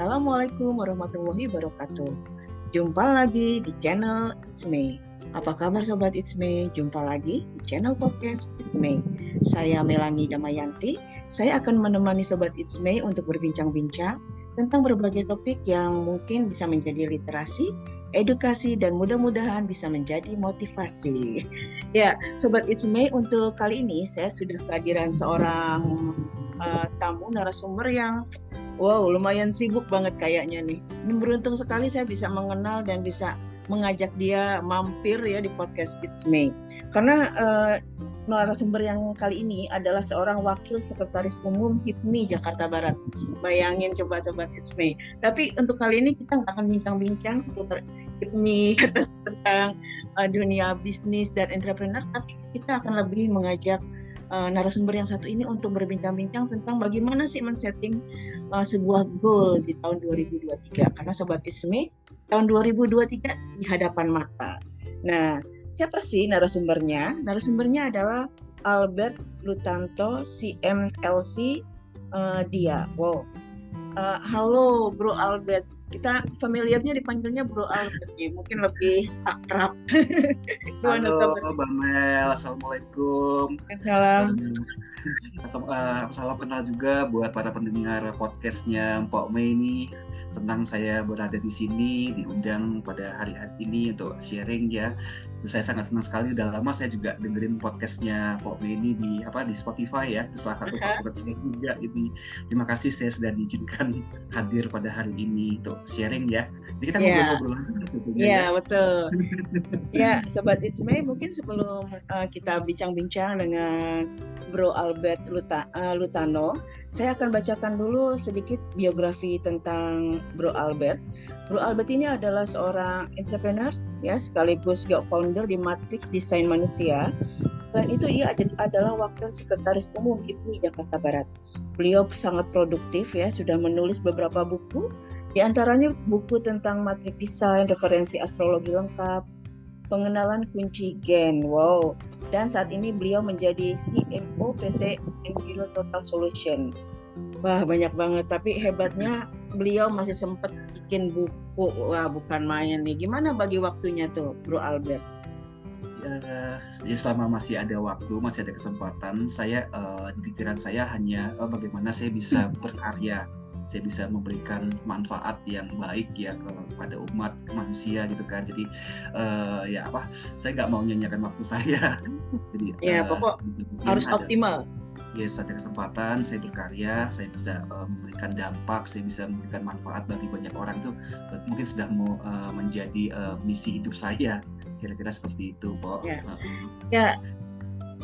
Assalamualaikum warahmatullahi wabarakatuh. Jumpa lagi di channel It's Me. Apa kabar Sobat It's Me? Jumpa lagi di channel podcast It's Me. Saya Melani Damayanti. Saya akan menemani Sobat It's Me untuk berbincang-bincang tentang berbagai topik yang mungkin bisa menjadi literasi, edukasi, dan mudah-mudahan bisa menjadi motivasi. Ya, Sobat It's Me, untuk kali ini saya sudah kehadiran seorang uh, tamu narasumber yang wow lumayan sibuk banget kayaknya nih. Ini beruntung sekali saya bisa mengenal dan bisa mengajak dia mampir ya di podcast It's Me. Karena uh, narasumber yang kali ini adalah seorang wakil sekretaris umum HIPMI Jakarta Barat. Bayangin coba sobat It's Me. Tapi untuk kali ini kita nggak akan bincang-bincang seputar HIPMI tentang uh, dunia bisnis dan entrepreneur, tapi kita akan lebih mengajak uh, narasumber yang satu ini untuk berbincang-bincang tentang bagaimana sih men-setting uh, sebuah goal di tahun 2023 karena sobat Ismi tahun 2023 di hadapan mata. Nah, siapa sih narasumbernya? Narasumbernya adalah Albert Lutanto CMLC uh, dia. Wow. Uh, halo Bro Albert, kita familiarnya dipanggilnya Bro ya, mungkin lebih akrab. Halo, Mbak Mel, Assalamualaikum. Salam. Uh, salam kenal juga buat para pendengar podcastnya Mpok Mei ini. Senang saya berada di sini, diundang pada hari-hari ini untuk sharing ya. Saya sangat senang sekali udah lama saya juga dengerin podcastnya Pok ini di apa di Spotify ya itu salah satu favorit saya juga ini. Terima kasih saya sudah diizinkan hadir pada hari ini untuk sharing ya. Jadi kita yeah. ngobrol-ngobrol sebetulnya yeah, ya. betul. Ya sobat Ismay mungkin sebelum uh, kita bincang-bincang dengan Bro Albert Luta, uh, Lutano saya akan bacakan dulu sedikit biografi tentang Bro Albert. Bro Albert ini adalah seorang entrepreneur ya sekaligus founder di Matrix Desain Manusia. Selain itu ia adalah wakil sekretaris umum IPMI Jakarta Barat. Beliau sangat produktif ya, sudah menulis beberapa buku, di antaranya buku tentang matrix desain, referensi astrologi lengkap, pengenalan kunci gen. Wow. Dan saat ini beliau menjadi CMO PT Enviro Total Solution. Wah, banyak banget. Tapi hebatnya beliau masih sempat bikin buku. Wah, bukan main nih. Gimana bagi waktunya tuh, Bro Albert? Ya, ya selama masih ada waktu, masih ada kesempatan, saya uh, di pikiran saya hanya uh, bagaimana saya bisa berkarya saya bisa memberikan manfaat yang baik ya kepada umat manusia gitu kan. Jadi uh, ya apa saya nggak mau nyanyikan waktu saya. Jadi ya uh, pokok harus ada, optimal. Ya ada kesempatan saya berkarya saya bisa uh, memberikan dampak saya bisa memberikan manfaat bagi banyak orang itu mungkin sudah mau uh, menjadi uh, misi hidup saya. Kira-kira seperti itu kok ya, uh, ya.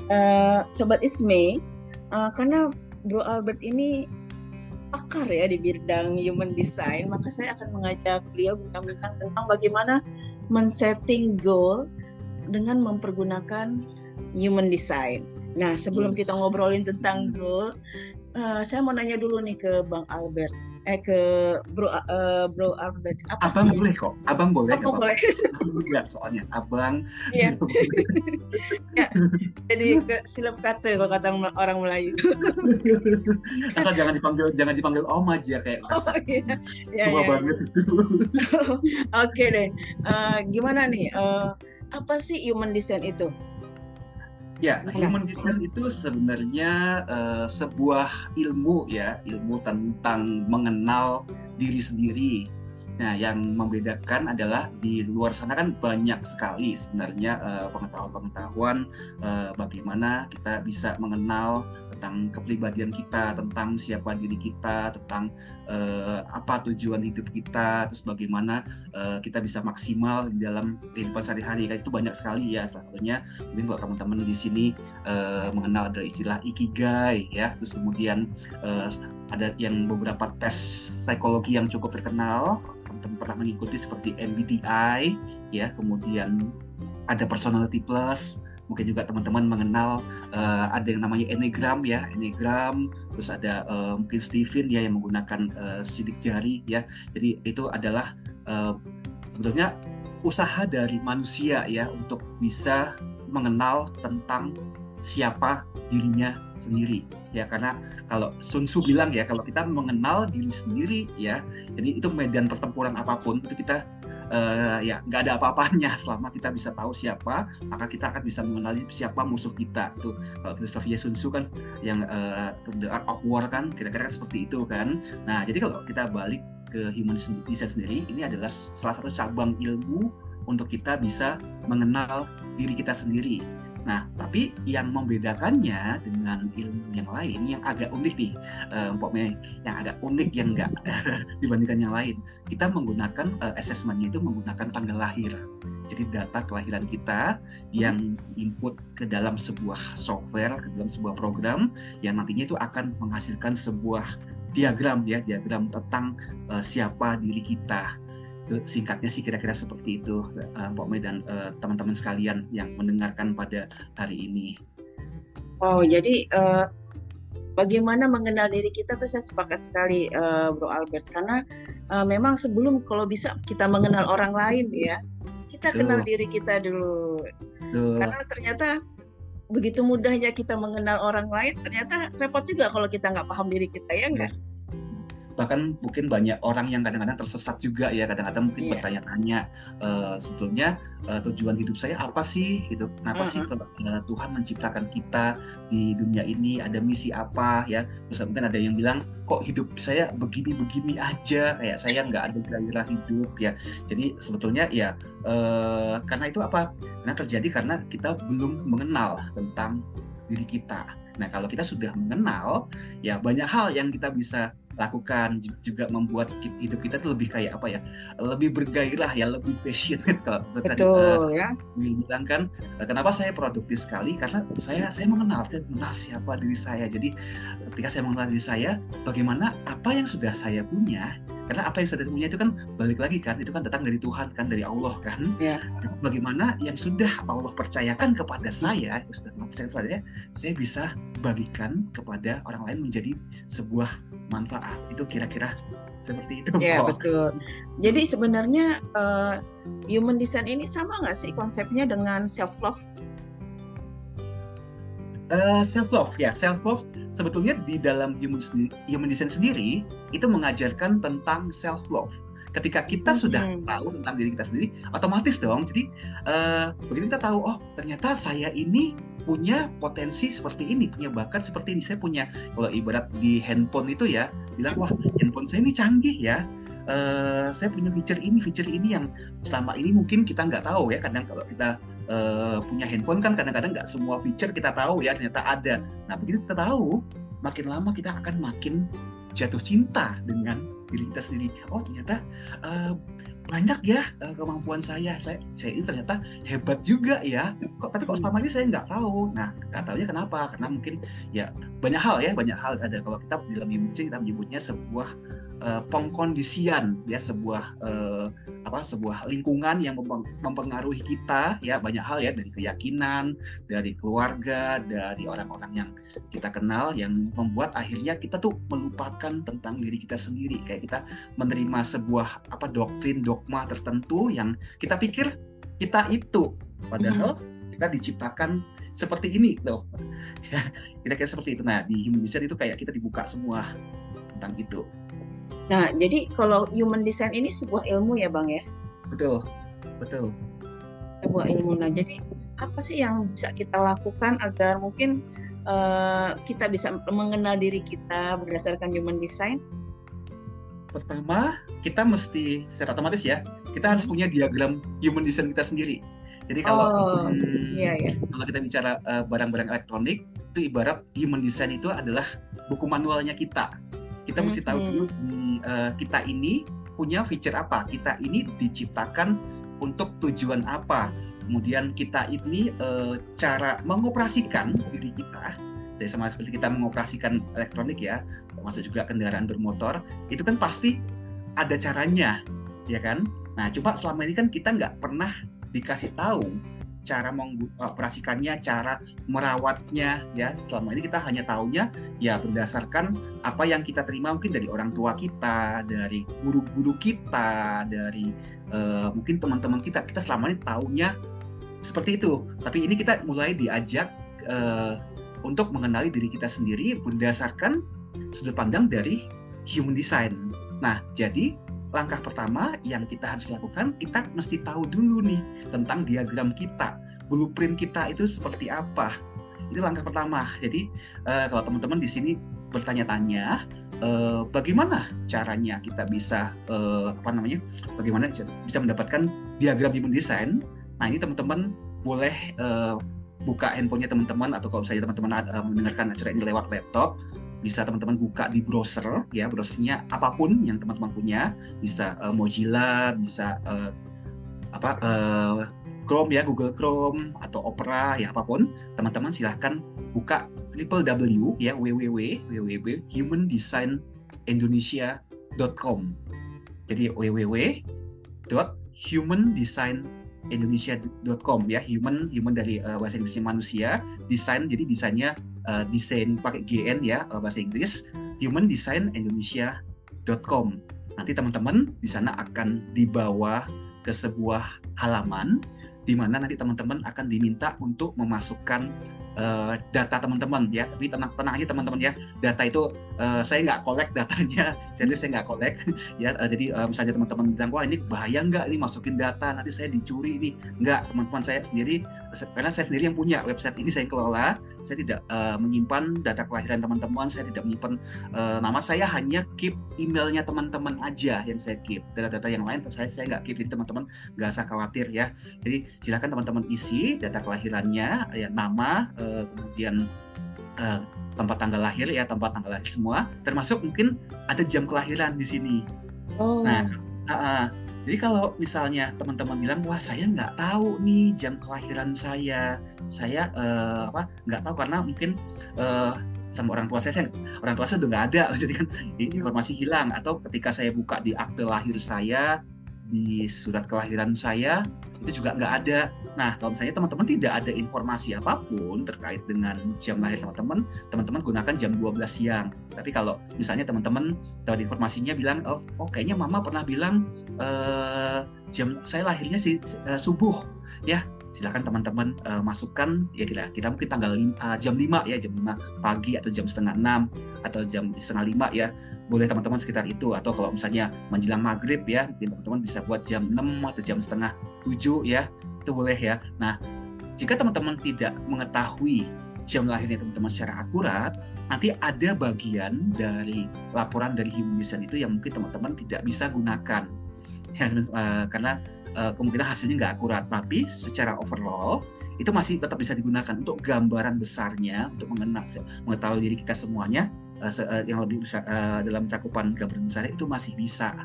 Uh, sobat It's Me uh, karena Bro Albert ini pakar ya di bidang human design, maka saya akan mengajak beliau bincang-bincang tentang bagaimana men-setting goal dengan mempergunakan human design. Nah, sebelum yes. kita ngobrolin tentang goal, uh, saya mau nanya dulu nih ke Bang Albert eh ke bro uh, bro Albert apa abang sih? boleh kok. Abang boleh abang boleh. Ya soalnya abang ya. ya jadi ke silap kata kalau kata orang Melayu. Asal jangan dipanggil jangan dipanggil om aja kayak oh, iya. ya, tua ya. banget itu. Oke okay deh. Uh, gimana nih? Uh, apa sih human design itu Ya, human design itu sebenarnya uh, sebuah ilmu ya, ilmu tentang mengenal diri sendiri. Nah, yang membedakan adalah di luar sana kan banyak sekali sebenarnya uh, pengetahuan-pengetahuan uh, bagaimana kita bisa mengenal tentang kepribadian kita, tentang siapa diri kita, tentang uh, apa tujuan hidup kita, terus bagaimana uh, kita bisa maksimal di dalam kehidupan sehari-hari. Kan itu banyak sekali ya. Salah satunya mungkin kalau teman-teman di sini uh, mengenal ada istilah ikigai ya, terus kemudian uh, ada yang beberapa tes psikologi yang cukup terkenal teman-teman pernah mengikuti seperti MBTI ya, kemudian ada personality plus, mungkin juga teman-teman mengenal uh, ada yang namanya enneagram ya enneagram terus ada uh, mungkin Steven ya yang menggunakan uh, sidik jari ya. Jadi itu adalah uh, sebetulnya usaha dari manusia ya untuk bisa mengenal tentang siapa dirinya sendiri ya karena kalau Sun Tzu bilang ya kalau kita mengenal diri sendiri ya jadi itu medan pertempuran apa pun itu kita uh, ya nggak ada apa-apanya. Selama kita bisa tahu siapa maka kita akan bisa mengenali siapa musuh kita. Itu kalau filosofia Sun Tzu kan yang uh, the art of war kan kira-kira seperti itu kan. Nah jadi kalau kita balik ke human design sendiri ini adalah salah satu cabang ilmu untuk kita bisa mengenal diri kita sendiri Nah, tapi yang membedakannya dengan ilmu yang lain yang agak unik nih, uh, yang agak unik yang enggak dibandingkan yang lain. Kita menggunakan uh, assessmentnya itu menggunakan tanggal lahir. Jadi data kelahiran kita yang input ke dalam sebuah software, ke dalam sebuah program yang nantinya itu akan menghasilkan sebuah diagram ya, diagram tentang uh, siapa diri kita singkatnya sih kira-kira seperti itu uh, Mbak Mei dan uh, teman-teman sekalian yang mendengarkan pada hari ini. Oh jadi uh, bagaimana mengenal diri kita tuh saya sepakat sekali uh, Bro Albert karena uh, memang sebelum kalau bisa kita mengenal orang lain ya kita Duh. kenal diri kita dulu Duh. karena ternyata begitu mudahnya kita mengenal orang lain ternyata repot juga kalau kita nggak paham diri kita ya enggak bahkan mungkin banyak orang yang kadang-kadang tersesat juga ya kadang-kadang mungkin yeah. bertanya-tanya uh, sebetulnya uh, tujuan hidup saya apa sih gitu. Kenapa uh -huh. sih uh, Tuhan menciptakan kita di dunia ini ada misi apa ya. Terus mungkin ada yang bilang kok hidup saya begini-begini aja kayak saya nggak ada gairah hidup ya. Jadi sebetulnya ya uh, karena itu apa? Karena terjadi karena kita belum mengenal tentang diri kita. Nah kalau kita sudah mengenal ya banyak hal yang kita bisa lakukan juga membuat hidup kita tuh lebih kayak apa ya lebih bergairah ya lebih passionate kalau betul tadi, uh, ya. Bilang kan kenapa saya produktif sekali? Karena saya saya mengenal saya mengenal siapa diri saya. Jadi ketika saya mengenal diri saya bagaimana apa yang sudah saya punya karena apa yang sudah punya itu kan balik lagi kan itu kan datang dari Tuhan kan dari Allah kan. Ya. bagaimana yang sudah Allah percayakan kepada saya sudah percaya kepada saya saya bisa bagikan kepada orang lain menjadi sebuah manfaat. Itu kira-kira seperti itu ya betul. Jadi sebenarnya uh, human design ini sama nggak sih konsepnya dengan self love uh, eh, self love ya self love sebetulnya di dalam human, human design sendiri itu mengajarkan tentang self love ketika kita hmm. sudah tahu tentang diri kita sendiri otomatis dong jadi uh, begitu kita tahu oh ternyata saya ini punya potensi seperti ini, punya bakat seperti ini. Saya punya kalau ibarat di handphone itu ya, bilang wah handphone saya ini canggih ya. Uh, saya punya feature ini, feature ini yang selama ini mungkin kita nggak tahu ya. Kadang kalau kita uh, punya handphone kan kadang-kadang nggak semua feature kita tahu ya ternyata ada. Nah begitu kita tahu, makin lama kita akan makin jatuh cinta dengan diri kita sendiri. Oh ternyata uh, banyak ya uh, kemampuan saya. Saya saya ini ternyata hebat juga ya. Kok tapi kok selama ini saya nggak tahu. Nah, nggak tahunya kenapa? Karena mungkin ya banyak hal ya, banyak hal ada kalau kita di dalam ilmu kita menyebutnya sebuah uh, pengkondisian ya sebuah uh, apa sebuah lingkungan yang mempengaruhi kita ya banyak hal ya dari keyakinan dari keluarga dari orang-orang yang kita kenal yang membuat akhirnya kita tuh melupakan tentang diri kita sendiri. Kayak kita menerima sebuah apa doktrin dogma tertentu yang kita pikir kita itu. Padahal mm-hmm. kita diciptakan seperti ini loh. Ya kira-kira seperti itu. Nah di human itu kayak kita dibuka semua tentang itu Nah, jadi kalau human design ini sebuah ilmu ya, Bang ya? Betul, betul. Sebuah ilmu. Nah, jadi apa sih yang bisa kita lakukan agar mungkin uh, kita bisa mengenal diri kita berdasarkan human design? Pertama, kita mesti secara otomatis ya, kita harus hmm. punya diagram human design kita sendiri. Jadi kalau oh, hmm, iya, iya. kalau kita bicara barang eh, barang-barang elektronik, itu ibarat human design itu adalah buku manualnya kita kita mesti tahu dulu uh, kita ini punya feature apa? Kita ini diciptakan untuk tujuan apa? Kemudian kita ini uh, cara mengoperasikan diri kita jadi sama seperti kita mengoperasikan elektronik ya termasuk juga kendaraan bermotor itu kan pasti ada caranya ya kan? Nah coba selama ini kan kita nggak pernah dikasih tahu cara mengoperasikannya, cara merawatnya ya. Selama ini kita hanya tahunya ya berdasarkan apa yang kita terima mungkin dari orang tua kita, dari guru-guru kita, dari uh, mungkin teman-teman kita. Kita selama ini tahunya seperti itu. Tapi ini kita mulai diajak uh, untuk mengenali diri kita sendiri berdasarkan sudut pandang dari human design. Nah, jadi langkah pertama yang kita harus lakukan, kita mesti tahu dulu nih tentang diagram kita, blueprint kita itu seperti apa. Itu langkah pertama. Jadi uh, kalau teman-teman di sini bertanya-tanya, uh, bagaimana caranya kita bisa uh, apa namanya, bagaimana bisa mendapatkan diagram human design? Nah ini teman-teman boleh uh, buka handphonenya teman-teman atau kalau misalnya teman-teman uh, mendengarkan acara ini lewat laptop, bisa teman-teman buka di browser ya browsernya apa pun yang teman-teman punya. Bisa uh, Mozilla bisa uh, apa uh, Chrome ya Google Chrome atau Opera ya apa pun. Teman-teman silahkan buka triple W ya www www.humandesignindonesia.com jadi www humandesign indonesia.com ya human human dari uh, bahasa Inggrisnya manusia. Desain jadi desainnya uh, desain pakai GN ya uh, bahasa Inggris humandesignindonesia.com nanti teman-teman di sana akan dibawa ke sebuah halaman di mana nanti teman-teman akan diminta untuk memasukkan uh, data teman-teman ya. Tapi tenang tenang aja teman-teman ya. Data itu uh, saya nggak kolek datanya. Serius saya nggak kolek ya. Uh, jadi uh, misalnya teman-teman bilang wah ini bahaya nggak nih masukin data? Nanti saya dicuri nih. Nggak teman-teman saya sendiri karena saya sendiri yang punya website ini saya kelola. Saya tidak uh, menyimpan data kelahiran teman-teman saya tidak menyimpan uh, nama saya hanya keep emailnya teman-teman aja yang saya keep. Data-data yang lain saya saya nggak keep. Jadi teman-teman nggak usah khawatir ya. Jadi silahkan teman-teman isi data kelahirannya ya nama uh, kemudian uh, tempat tanggal lahir ya tempat tanggal lahir semua. Termasuk mungkin ada jam kelahiran di sini. Oh. nah uh, uh, jadi kalau misalnya teman-teman bilang wah saya nggak tahu nih jam kelahiran saya. Saya uh, apa nggak tahu karena mungkin uh, sama orang tua saya, saya orang tua saya udah nggak ada. Jadi kan informasi hilang. Atau ketika saya buka di akte lahir saya di surat kelahiran saya itu juga nggak ada. Nah, kalau misalnya teman-teman tidak ada informasi apa pun terkait dengan jam lahir teman-teman, teman-teman gunakan jam 12 siang. Tapi kalau misalnya teman-teman dapat informasinya bilang, oh, oh kayaknya mama pernah bilang uh, jam saya lahirnya si uh, subuh, ya silahkan teman-teman uh, masukkan ya kita kita mungkin tanggal uh, jam 5 ya jam 5 pagi atau jam setengah 6 atau jam setengah 5 ya. Boleh teman-teman sekitar itu atau kalau misalnya menjelang maghrib ya teman-teman bisa buat jam 6 atau jam setengah 7 ya itu boleh ya. Nah jika teman-teman tidak mengetahui jam lahirnya teman-teman secara akurat nanti ada bagian dari laporan dari design itu yang mungkin teman-teman tidak bisa gunakan. Ya uh, karena uh, kemungkinan hasilnya nggak akurat. Tapi secara overall itu masih tetap bisa digunakan untuk gambaran besarnya untuk mengenal mengetahui diri kita semuanya uh, yang lebih besar uh, dalam cakupan gambaran besar itu masih bisa.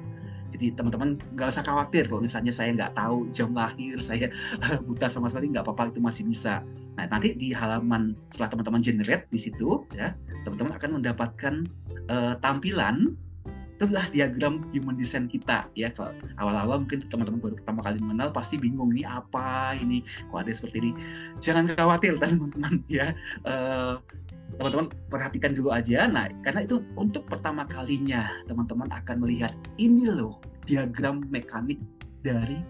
Jadi teman-teman nggak usah khawatir kalau misalnya saya nggak tahu jam lahir saya buta sama sekali nggak apa-apa itu masih bisa. Nah nanti di halaman setelah teman-teman generate di situ ya teman-teman akan mendapatkan uh, tampilan itulah diagram human design kita ya. Kalau awal-awal mungkin teman-teman baru pertama kali mengenal pasti bingung ini apa? Ini kok ada seperti ini? Jangan khawatir teman-teman ya. Uh, teman-teman perhatikan dulu aja. Nah karena itu untuk pertama kalinya teman-teman akan melihat ini loh diagram mekanik dari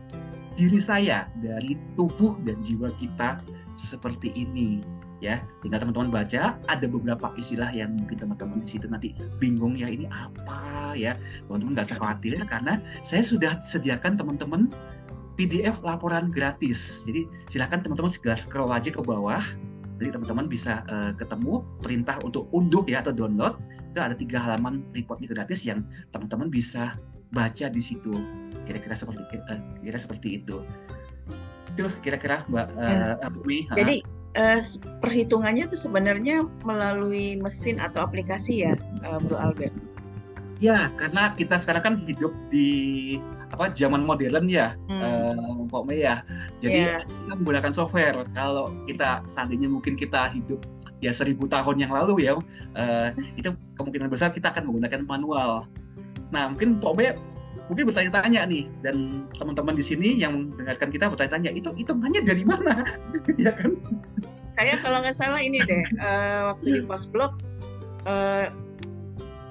diri saya dari tubuh dan jiwa kita seperti ini ya. Tinggal teman-teman baca. Ada beberapa istilah yang mungkin teman-teman di situ nanti bingung ya ini apa ya. Teman-teman nggak usah khawatir karena saya sudah sediakan teman-teman PDF laporan gratis. Jadi silahkan teman-teman segera scroll aja ke bawah. Jadi teman-teman bisa uh, ketemu perintah untuk unduh ya atau download. Itu ada tiga halaman reportnya gratis yang teman-teman bisa baca di situ. Kira-kira seperti uh, kira seperti itu. Itu kira-kira mbak uh, Bumi jadi uh, perhitungannya itu sebenarnya melalui mesin atau aplikasi ya, uh, Bro Albert? Ya, karena kita sekarang kan hidup di apa zaman modern ya, hmm. uh, ya. Jadi yeah. kita menggunakan software. Kalau kita seandainya mungkin kita hidup ya seribu tahun yang lalu ya, uh, itu kemungkinan besar kita akan menggunakan manual. Nah, mungkin Pak mungkin bertanya-tanya nih dan teman-teman di sini yang mendengarkan kita bertanya-tanya itu hitungannya dari mana ya kan saya kalau nggak salah ini deh uh, waktu di post blog uh,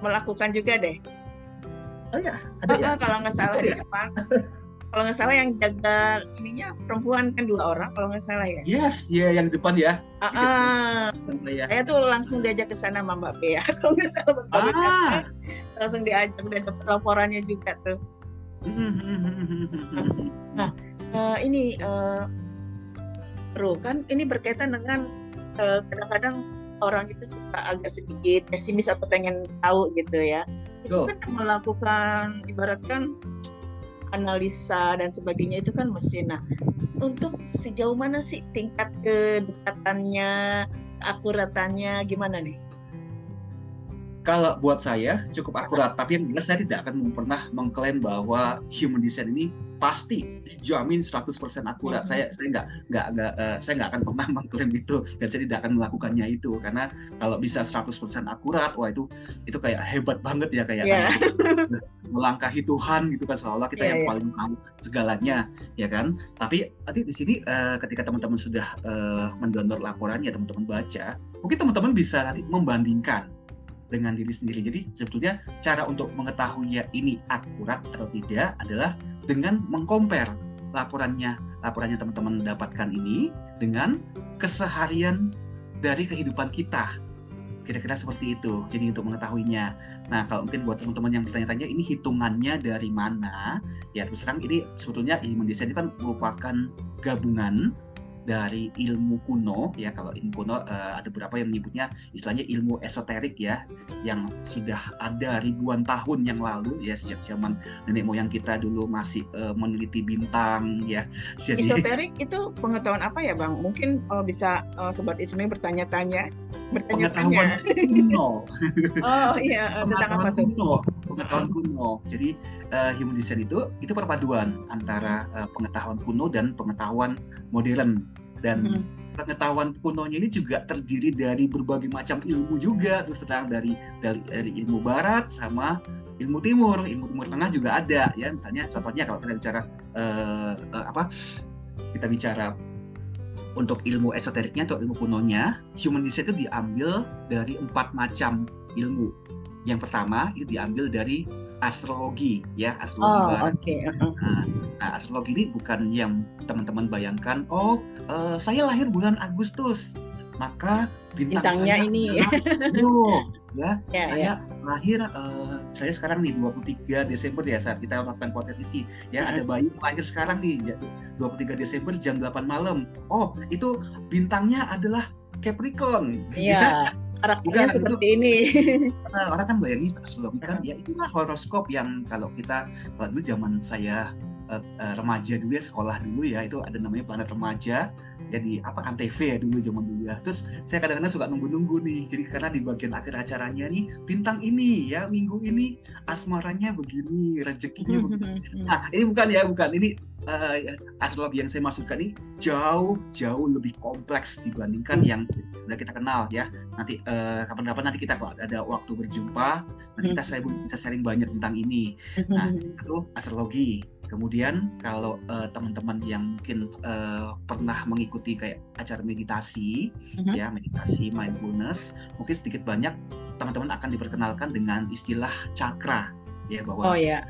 melakukan juga deh oh ya ada oh, ya kalau nggak salah di apa kalau nggak salah yang jaga ininya perempuan kan dua orang kalau nggak salah ya. Yes, ya yeah, yang di depan ya. Uh, uh, saya. saya tuh langsung diajak ke sana sama Mbak Bea kalau nggak salah Mas ah. langsung diajak dan dapat laporannya juga tuh. nah, uh, ini uh, Bro, kan ini berkaitan dengan kadang kadang-kadang orang itu suka agak sedikit pesimis atau pengen tahu gitu ya. Itu kan melakukan ibaratkan analisa dan sebagainya itu kan mesin. Nah, untuk sejauh mana sih tingkat kedekatannya, akuratannya gimana nih? Kalau buat saya cukup akurat, tapi yang jelas saya tidak akan pernah mengklaim bahwa human design ini pasti dijamin 100% akurat. Saya saya nggak nggak nggak uh, saya nggak akan pernah mengklaim itu dan saya tidak akan melakukannya itu karena kalau bisa 100% akurat, wah itu itu kayak hebat banget ya kayak yeah. melangkahi Tuhan gitu kan seolah kita yeah, yang yeah. paling tahu segalanya ya kan. Tapi tadi di sini uh, ketika teman-teman sudah uh, mendownload laporannya teman-teman baca, mungkin teman-teman bisa nanti membandingkan dengan diri sendiri. Jadi sebetulnya cara untuk mengetahui ya ini akurat atau tidak adalah dengan mengcompare laporannya laporannya teman-teman dapatkan ini dengan keseharian dari kehidupan kita. Kira-kira seperti itu jadi untuk mengetahuinya. Nah kalau mungkin buat teman-teman yang bertanya-tanya ini hitungannya dari mana? Ya terus terang ini sebetulnya human design itu kan merupakan gabungan dari ilmu kuno ya kalau ilmu kuno uh, ada beberapa yang menyebutnya istilahnya ilmu esoterik ya yang sudah ada ribuan tahun yang lalu ya sejak zaman nenek moyang kita dulu masih uh, meneliti bintang ya. Jadi esoterik itu pengetahuan apa ya bang? Mungkin uh, bisa uh, sobat Ismi bertanya-tanya bertanya-tanya. Kuno. Oh iya tentang apa tuh? kuno pengetahuan kuno. Jadi uh, human design itu itu perpaduan antara uh, pengetahuan kuno dan pengetahuan modern dan hmm. pengetahuan kunonya ini juga terdiri dari berbagai macam ilmu juga. Terus terang dari dari dari ilmu barat sama ilmu timur. Ilmu timur tengah juga ada ya. Misalnya contohnya kalau kita bicara uh, uh, apa kita bicara untuk ilmu esoteriknya atau ilmu kunonya human design itu diambil dari empat macam ilmu. Yang pertama itu diambil dari astrologi ya astrologi oh, barat. Okay. Nah, nah astrologi ini bukan yang teman-teman bayangkan. Oh uh, saya lahir bulan Agustus maka bintang bintangnya saya ini Leo ya yeah, saya yeah. lahir uh, saya sekarang nih 23 Desember ya saat kita melakukan podcast ini ya uh-huh. ada bayi lahir sekarang nih 23 Desember jam 8 malam oh itu bintangnya adalah Capricorn yeah. ya karakternya Bukan, seperti itu, ini. Karena orang kan bayangin astrologi kan ya itulah horoskop yang kalau kita kalau dulu zaman saya uh, remaja dulu ya sekolah dulu ya itu ada namanya planet remaja ya di apa antv ya dulu zaman dulu ya. Terus saya kadang-kadang suka nunggu-nunggu nih. Jadi karena di bagian akhir acaranya nih bintang ini ya minggu ini asmaranya begini rezekinya begini. nah ini bukan ya bukan. Ini uh, astrologi yang saya maksudkan ini jauh jauh lebih kompleks dibandingkan yang sudah kita kenal ya. Nanti uh, kapan-kapan nanti kita kalau ada waktu berjumpa nanti kita saya bisa sharing banyak tentang ini. Nah itu astrologi Kemudian kalau uh, teman-teman yang mungkin uh, pernah mengikuti kayak acara meditasi, uh-huh. ya meditasi mindfulness, mungkin sedikit banyak teman-teman akan diperkenalkan dengan istilah cakra, ya bahwa oh, yeah.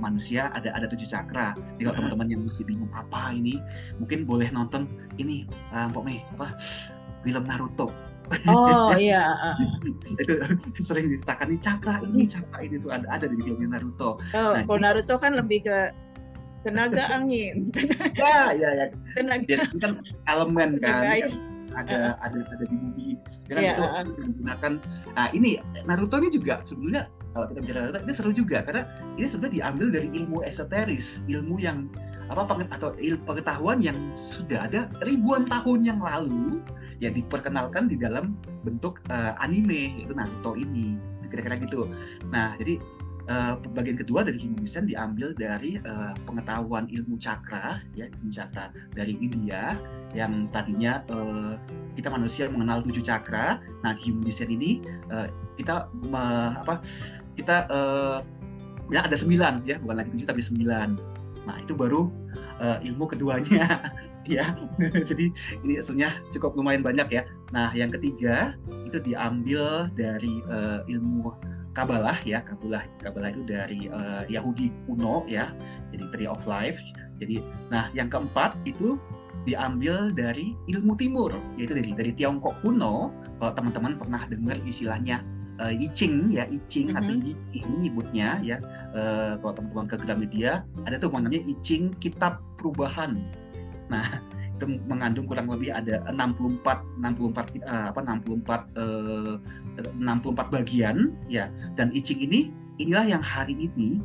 manusia ada ada tujuh cakra. Jadi kalau teman-teman yang masih bingung apa ini, mungkin boleh nonton ini, uh, Mpok Mei, apa film Naruto. Oh iya. itu sering diceritakan nih cakra ini cakra ini tuh ada ada di filmnya Naruto. Oh, nah, kalau Naruto kan lebih ke tenaga angin. Tenaga, ya ya ya. Tenaga ya, ini kan elemen kan ya, ada ada ada di bumi. Kan ya. itu digunakan. Nah ini Naruto ini juga sebenarnya kalau kita bicara Naruto ini seru juga. Karena ini sebenarnya diambil dari ilmu esoteris. Ilmu yang apa atau ilmu pengetahuan yang sudah ada ribuan tahun yang lalu. Ya diperkenalkan di dalam bentuk uh, anime yaitu Naruto ini. Kira-kira gitu. Nah jadi uh, bagian kedua dari design diambil dari uh, pengetahuan ilmu cakra ya ilmu cakra dari India yang tadinya uh, kita manusia mengenal tujuh cakra. Nah human ini uh, kita uh, apa kita uh, ya ada sembilan ya bukan lagi tujuh tapi sembilan. Nah itu baru uh, ilmu keduanya ya. Jadi ini sebenarnya cukup lumayan banyak ya. Nah yang ketiga itu diambil dari uh, ilmu Kabalah ya, Kabalah Kabalah itu dari uh, Yahudi kuno ya. Jadi Tree of Life. Jadi, nah yang keempat itu diambil dari ilmu timur, yaitu dari dari Tiongkok kuno. Kalau teman-teman pernah dengar istilahnya uh, I Ching ya I Ching mm -hmm. atau I Ching nyebutnya ya uh, kalau teman-teman ke Gramedia ada tuh namanya I Ching Kitab Perubahan. Nah itu mengandung kurang lebih ada 64 64 uh, apa 64 uh, 64 bagian ya. Dan I Ching ini inilah yang hari ini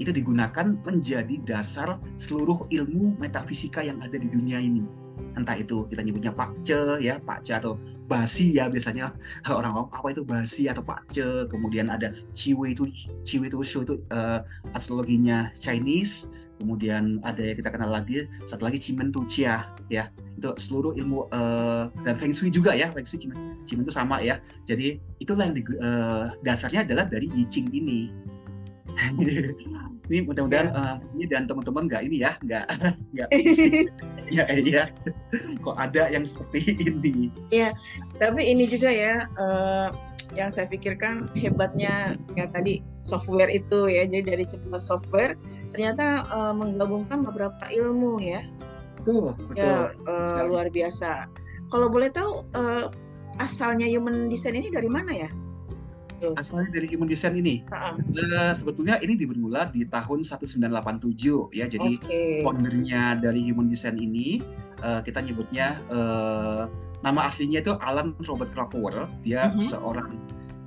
itu digunakan menjadi dasar seluruh ilmu metafisika yang ada di dunia ini. Entah itu kita nyebutnya Pak Ce ya, Pak Ce atau basi ya biasanya orang-orang apa itu basi atau Pak Ce, kemudian ada Ciwe itu Ciwe itu show itu uh, astrologinya Chinese, kemudian ada yang kita kenal lagi satu lagi Cimen Tucia ya. Itu seluruh ilmu uh, dan Feng Shui juga ya Feng Shui Cimen, Cimen itu sama ya. Jadi itulah yang di, uh, dasarnya adalah dari I Ching ini. Ini mudah-mudahan uh, ini dan teman-teman nggak ini ya nggak nggak ya iya kok ada yang seperti ini? Ya tapi ini juga ya uh, yang saya pikirkan hebatnya ya tadi software itu ya jadi dari sebuah software ternyata uh, menggabungkan beberapa ilmu ya betul betul ya, uh, luar biasa kalau boleh tahu uh, asalnya human design ini dari mana ya Betul. asalnya dari human design ini. Uh-uh. Uh, sebetulnya ini dimulai di tahun 1987 ya. Jadi okay. foundernya dari human design ini uh, kita nyebutnya uh, nama aslinya itu Alan Robert Krakower. Dia uh-huh. seorang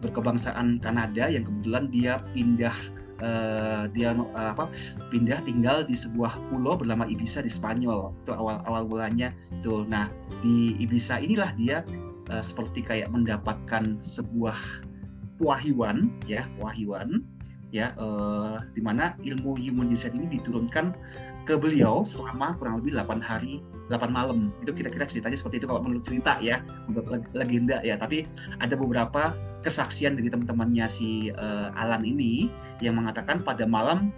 berkebangsaan Kanada yang kebetulan dia pindah uh, dia uh, apa pindah tinggal di sebuah pulau bernama Ibiza di Spanyol itu awal awal bulannya tuh nah di Ibiza inilah dia uh, seperti kayak mendapatkan sebuah wahyuan ya wahyuan ya eh, di mana ilmu human design ini diturunkan ke beliau selama kurang lebih 8 hari 8 malam. Itu kira-kira ceritanya seperti itu kalau menurut cerita ya menurut legenda ya. Tapi ada beberapa kesaksian dari teman-temannya si uh, Alan ini yang mengatakan pada malam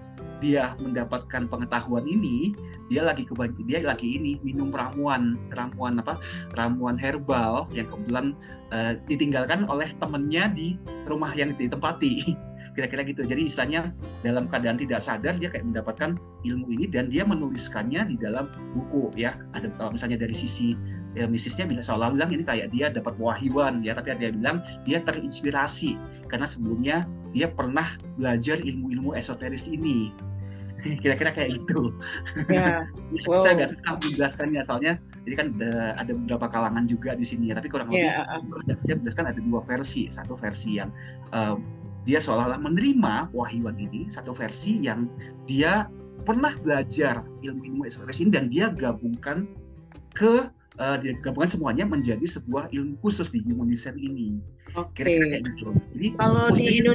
dia mendapatkan pengetahuan ini dia lagi dia lagi ini minum ramuan ramuan apa? Ramuan herbal yang kebetulan uh, ditinggalkan oleh temennya di rumah yang ditempati kira-kira gitu jadi istilahnya dalam keadaan tidak sadar dia kayak mendapatkan ilmu ini dan dia menuliskannya di dalam buku ya ada kalau misalnya dari sisi ya, misisnya bisa seolah bilang ini kayak dia dapat wahyuan ya tapi dia bilang dia terinspirasi karena sebelumnya dia pernah belajar ilmu-ilmu esoteris ini kira-kira kayak gitu. Yeah. wow. saya nggak susah menjelaskannya soalnya ini kan ada, ada beberapa kalangan juga di sini ya tapi kurang lebih yeah. saya menjelaskan ada dua versi satu versi yang um, dia seolah-olah menerima wahyuan ini satu versi yang dia pernah belajar ilmu-ilmu esoteris ini dan dia gabungkan ke uh, dia gabungkan semuanya menjadi sebuah ilmu khusus di human design ini. Oke. Okay. Kira-kira kayak gitu. Jadi kalau di, Indo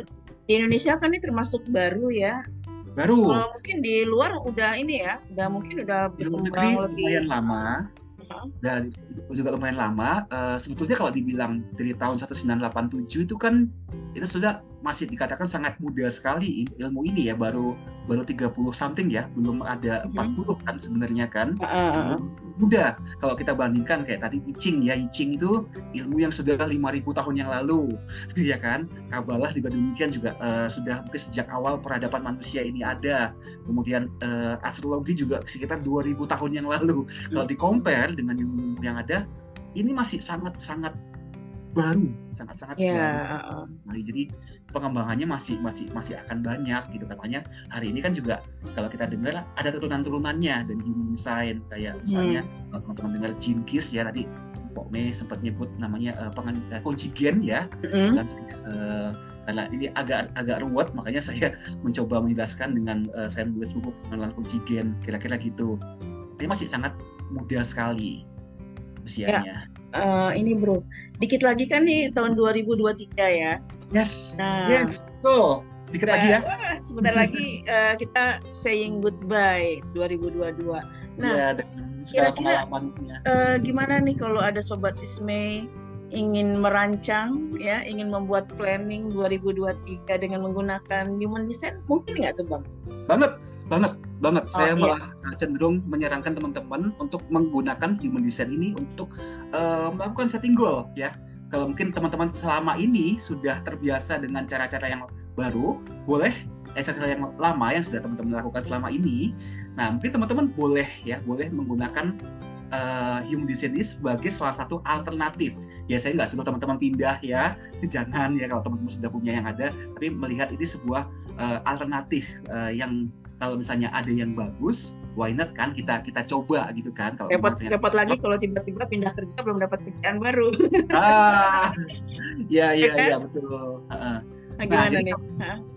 di Indonesia kan ini termasuk baru ya baru kalau mungkin di luar udah ini ya udah mungkin udah berkembang lebih lumayan lama dan juga lumayan lama uh, sebetulnya kalau dibilang dari tahun 1987 itu kan itu sudah masih dikatakan sangat muda sekali ilmu ini ya baru baru 30 something ya belum ada mm-hmm. 40 kan sebenarnya kan uh, muda. Kalau kita bandingkan kayak tadi I Ching ya I Ching itu ilmu yang sudah 5000 tahun yang lalu ya kan? Kabalah juga demikian juga uh, sudah mungkin sejak awal peradaban manusia ini ada. Kemudian uh, astrologi juga sekitar 2000 tahun yang lalu. Kalau di compare dengan ilmu yang ada ini masih sangat sangat baru sangat-sangat yeah. baru. Nah, jadi pengembangannya masih masih masih akan banyak gitu kan. makanya hari ini kan juga kalau kita dengar ada turunan-turunannya dari human design kayak misalnya hmm. teman-teman dengar Keys ya tadi Pok Me sempat nyebut namanya uh, pengen, uh, kunci gen ya mm-hmm. kan, uh, karena ini agak agak ruwet makanya saya mencoba menjelaskan dengan uh, saya menulis buku pengenalan kunci gen kira-kira gitu ini masih sangat muda sekali usianya. Ya uh, ini bro, dikit lagi kan nih tahun 2023 ya. Yes. Nah, yes. Tuh, sedikit lagi ya. Wah, sebentar lagi uh, kita saying goodbye 2022. Nah, ya, kira-kira uh, gimana nih kalau ada sobat Isme ingin merancang ya, ingin membuat planning 2023 dengan menggunakan human design, mungkin nggak tuh bang? Banget, banget banget. Oh, saya iya. malah cenderung menyarankan teman-teman untuk menggunakan human design ini untuk uh, melakukan setting goal ya. Kalau mungkin teman-teman selama ini sudah terbiasa dengan cara-cara yang baru, boleh exercise yang lama yang sudah teman-teman lakukan selama ini. Nah, mungkin teman-teman boleh ya, boleh menggunakan uh, human design ini sebagai salah satu alternatif. Ya saya nggak suruh teman-teman pindah ya, jangan ya kalau teman-teman sudah punya yang ada, tapi melihat ini sebuah uh, alternatif uh, yang kalau misalnya ada yang bagus, why not kan kita kita coba gitu kan kalau repot misalnya, repot lagi kalau tiba-tiba pindah kerja belum dapat kerjaan baru. Ah ya ya ya betul. Uh, nah, gimana jadi, nih?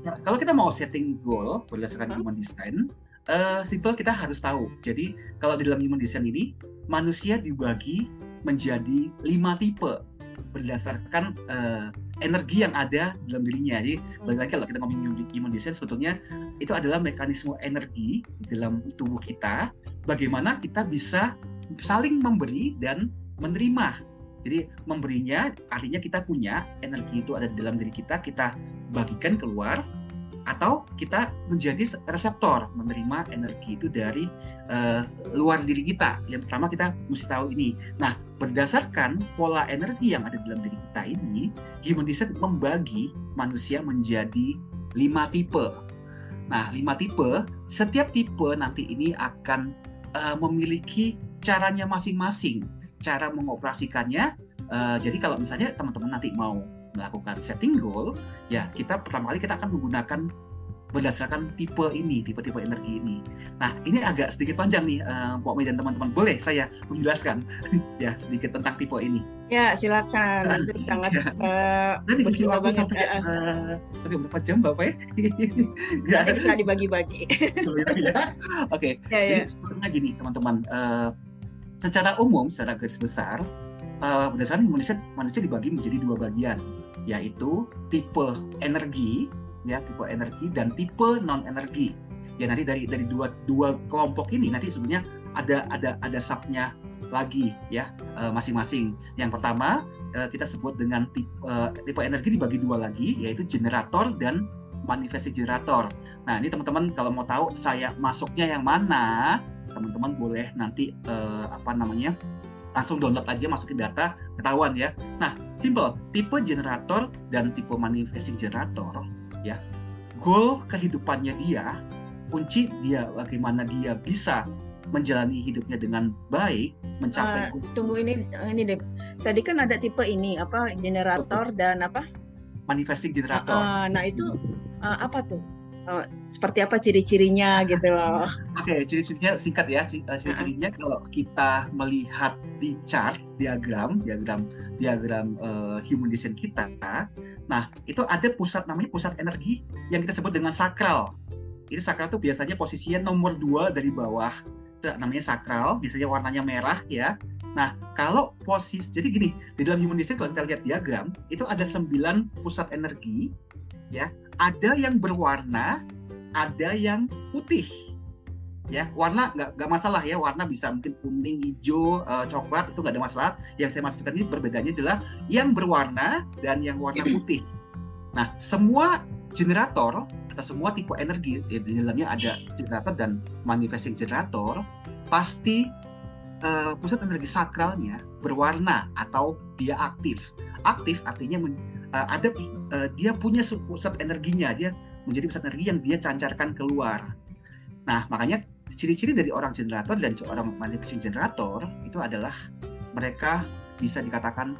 kalau, kalau kita mau setting goal berdasarkan huh? human design uh, simple kita harus tahu. Jadi kalau di dalam human design ini manusia dibagi menjadi lima tipe berdasarkan uh, energi yang ada dalam dirinya. Jadi hmm. balik lagi kalau kita ngomongin human design sebetulnya itu adalah mekanisme energi dalam tubuh kita. Bagaimana kita bisa saling memberi dan menerima. Jadi memberinya artinya kita punya energi itu ada di dalam diri kita, kita bagikan keluar atau kita menjadi reseptor menerima energi itu dari uh, luar diri kita. Yang pertama kita mesti tahu ini. Nah, berdasarkan pola energi yang ada dalam diri kita ini, Human Design membagi manusia menjadi lima tipe. Nah, lima tipe, setiap tipe nanti ini akan uh, memiliki caranya masing-masing, cara mengoperasikannya. Uh, jadi kalau misalnya teman-teman nanti mau melakukan setting goal, ya kita pertama kali kita akan menggunakan berdasarkan tipe ini, tipe-tipe energi ini. Nah, ini agak sedikit panjang nih, uh, Mbak Mei dan teman-teman. Boleh saya menjelaskan ya sedikit tentang tipe ini? Ya, silakan. Itu sangat ya. uh, Nanti bisa banget. Sampai, uh, sampai berapa jam, Bapak ya? ya. Nanti bisa dibagi-bagi. ya. Oke, okay. ya, ya. jadi sebenarnya gini, teman-teman. Uh, secara umum, secara garis besar, uh, berdasarkan Indonesia manusia dibagi menjadi dua bagian yaitu tipe energi ya tipe energi dan tipe non energi ya nanti dari dari dua dua kelompok ini nanti sebenarnya ada ada ada subnya lagi ya uh, masing-masing. Yang pertama uh, kita sebut dengan tipe uh, tipe energi dibagi dua lagi yaitu generator dan manifestasi generator. Nah ini teman-teman kalau mau tahu saya masuknya yang mana teman-teman boleh nanti apa namanya langsung download aja masukin data ketahuan ya. Nah, simple, tipe generator dan tipe manifesting generator ya. Goal kehidupannya dia, kunci dia bagaimana dia bisa menjalani hidupnya dengan baik, mencapai uh, tunggu ini ini deh. Tadi kan ada tipe ini apa generator Betul. dan apa? Manifesting generator. Uh, nah, itu uh, apa tuh? Oh, seperti apa ciri-cirinya gitu loh. Oke, okay, ciri-cirinya singkat ya. Eh, ciri-cirinya kalau kita melihat di chart diagram, diagram diagram uh, human design kita, nah itu ada pusat namanya pusat energi yang kita sebut dengan sakral. Itu sakral itu biasanya posisinya nomor dua dari bawah. Itu namanya sakral, biasanya warnanya merah ya. Nah, kalau posisi, jadi gini, di dalam human design kalau kita lihat diagram, itu ada sembilan pusat energi, ya ada yang berwarna, ada yang putih. Ya, warna nggak nggak masalah ya, warna bisa mungkin kuning, hijau, uh, coklat itu nggak ada masalah. Yang saya maksudkan ini berbedanya adalah yang berwarna dan yang warna putih. Nah, semua generator atau semua tipe energi ya, di dalamnya ada generator dan manifesting generator pasti uh, pusat energi sakralnya berwarna atau dia aktif. Aktif artinya uh, ada uh, dia punya pusat energinya dia menjadi pusat energi yang dia cancarkan keluar. Nah makanya ciri-ciri dari orang generator dan orang manifesting generator itu adalah mereka bisa dikatakan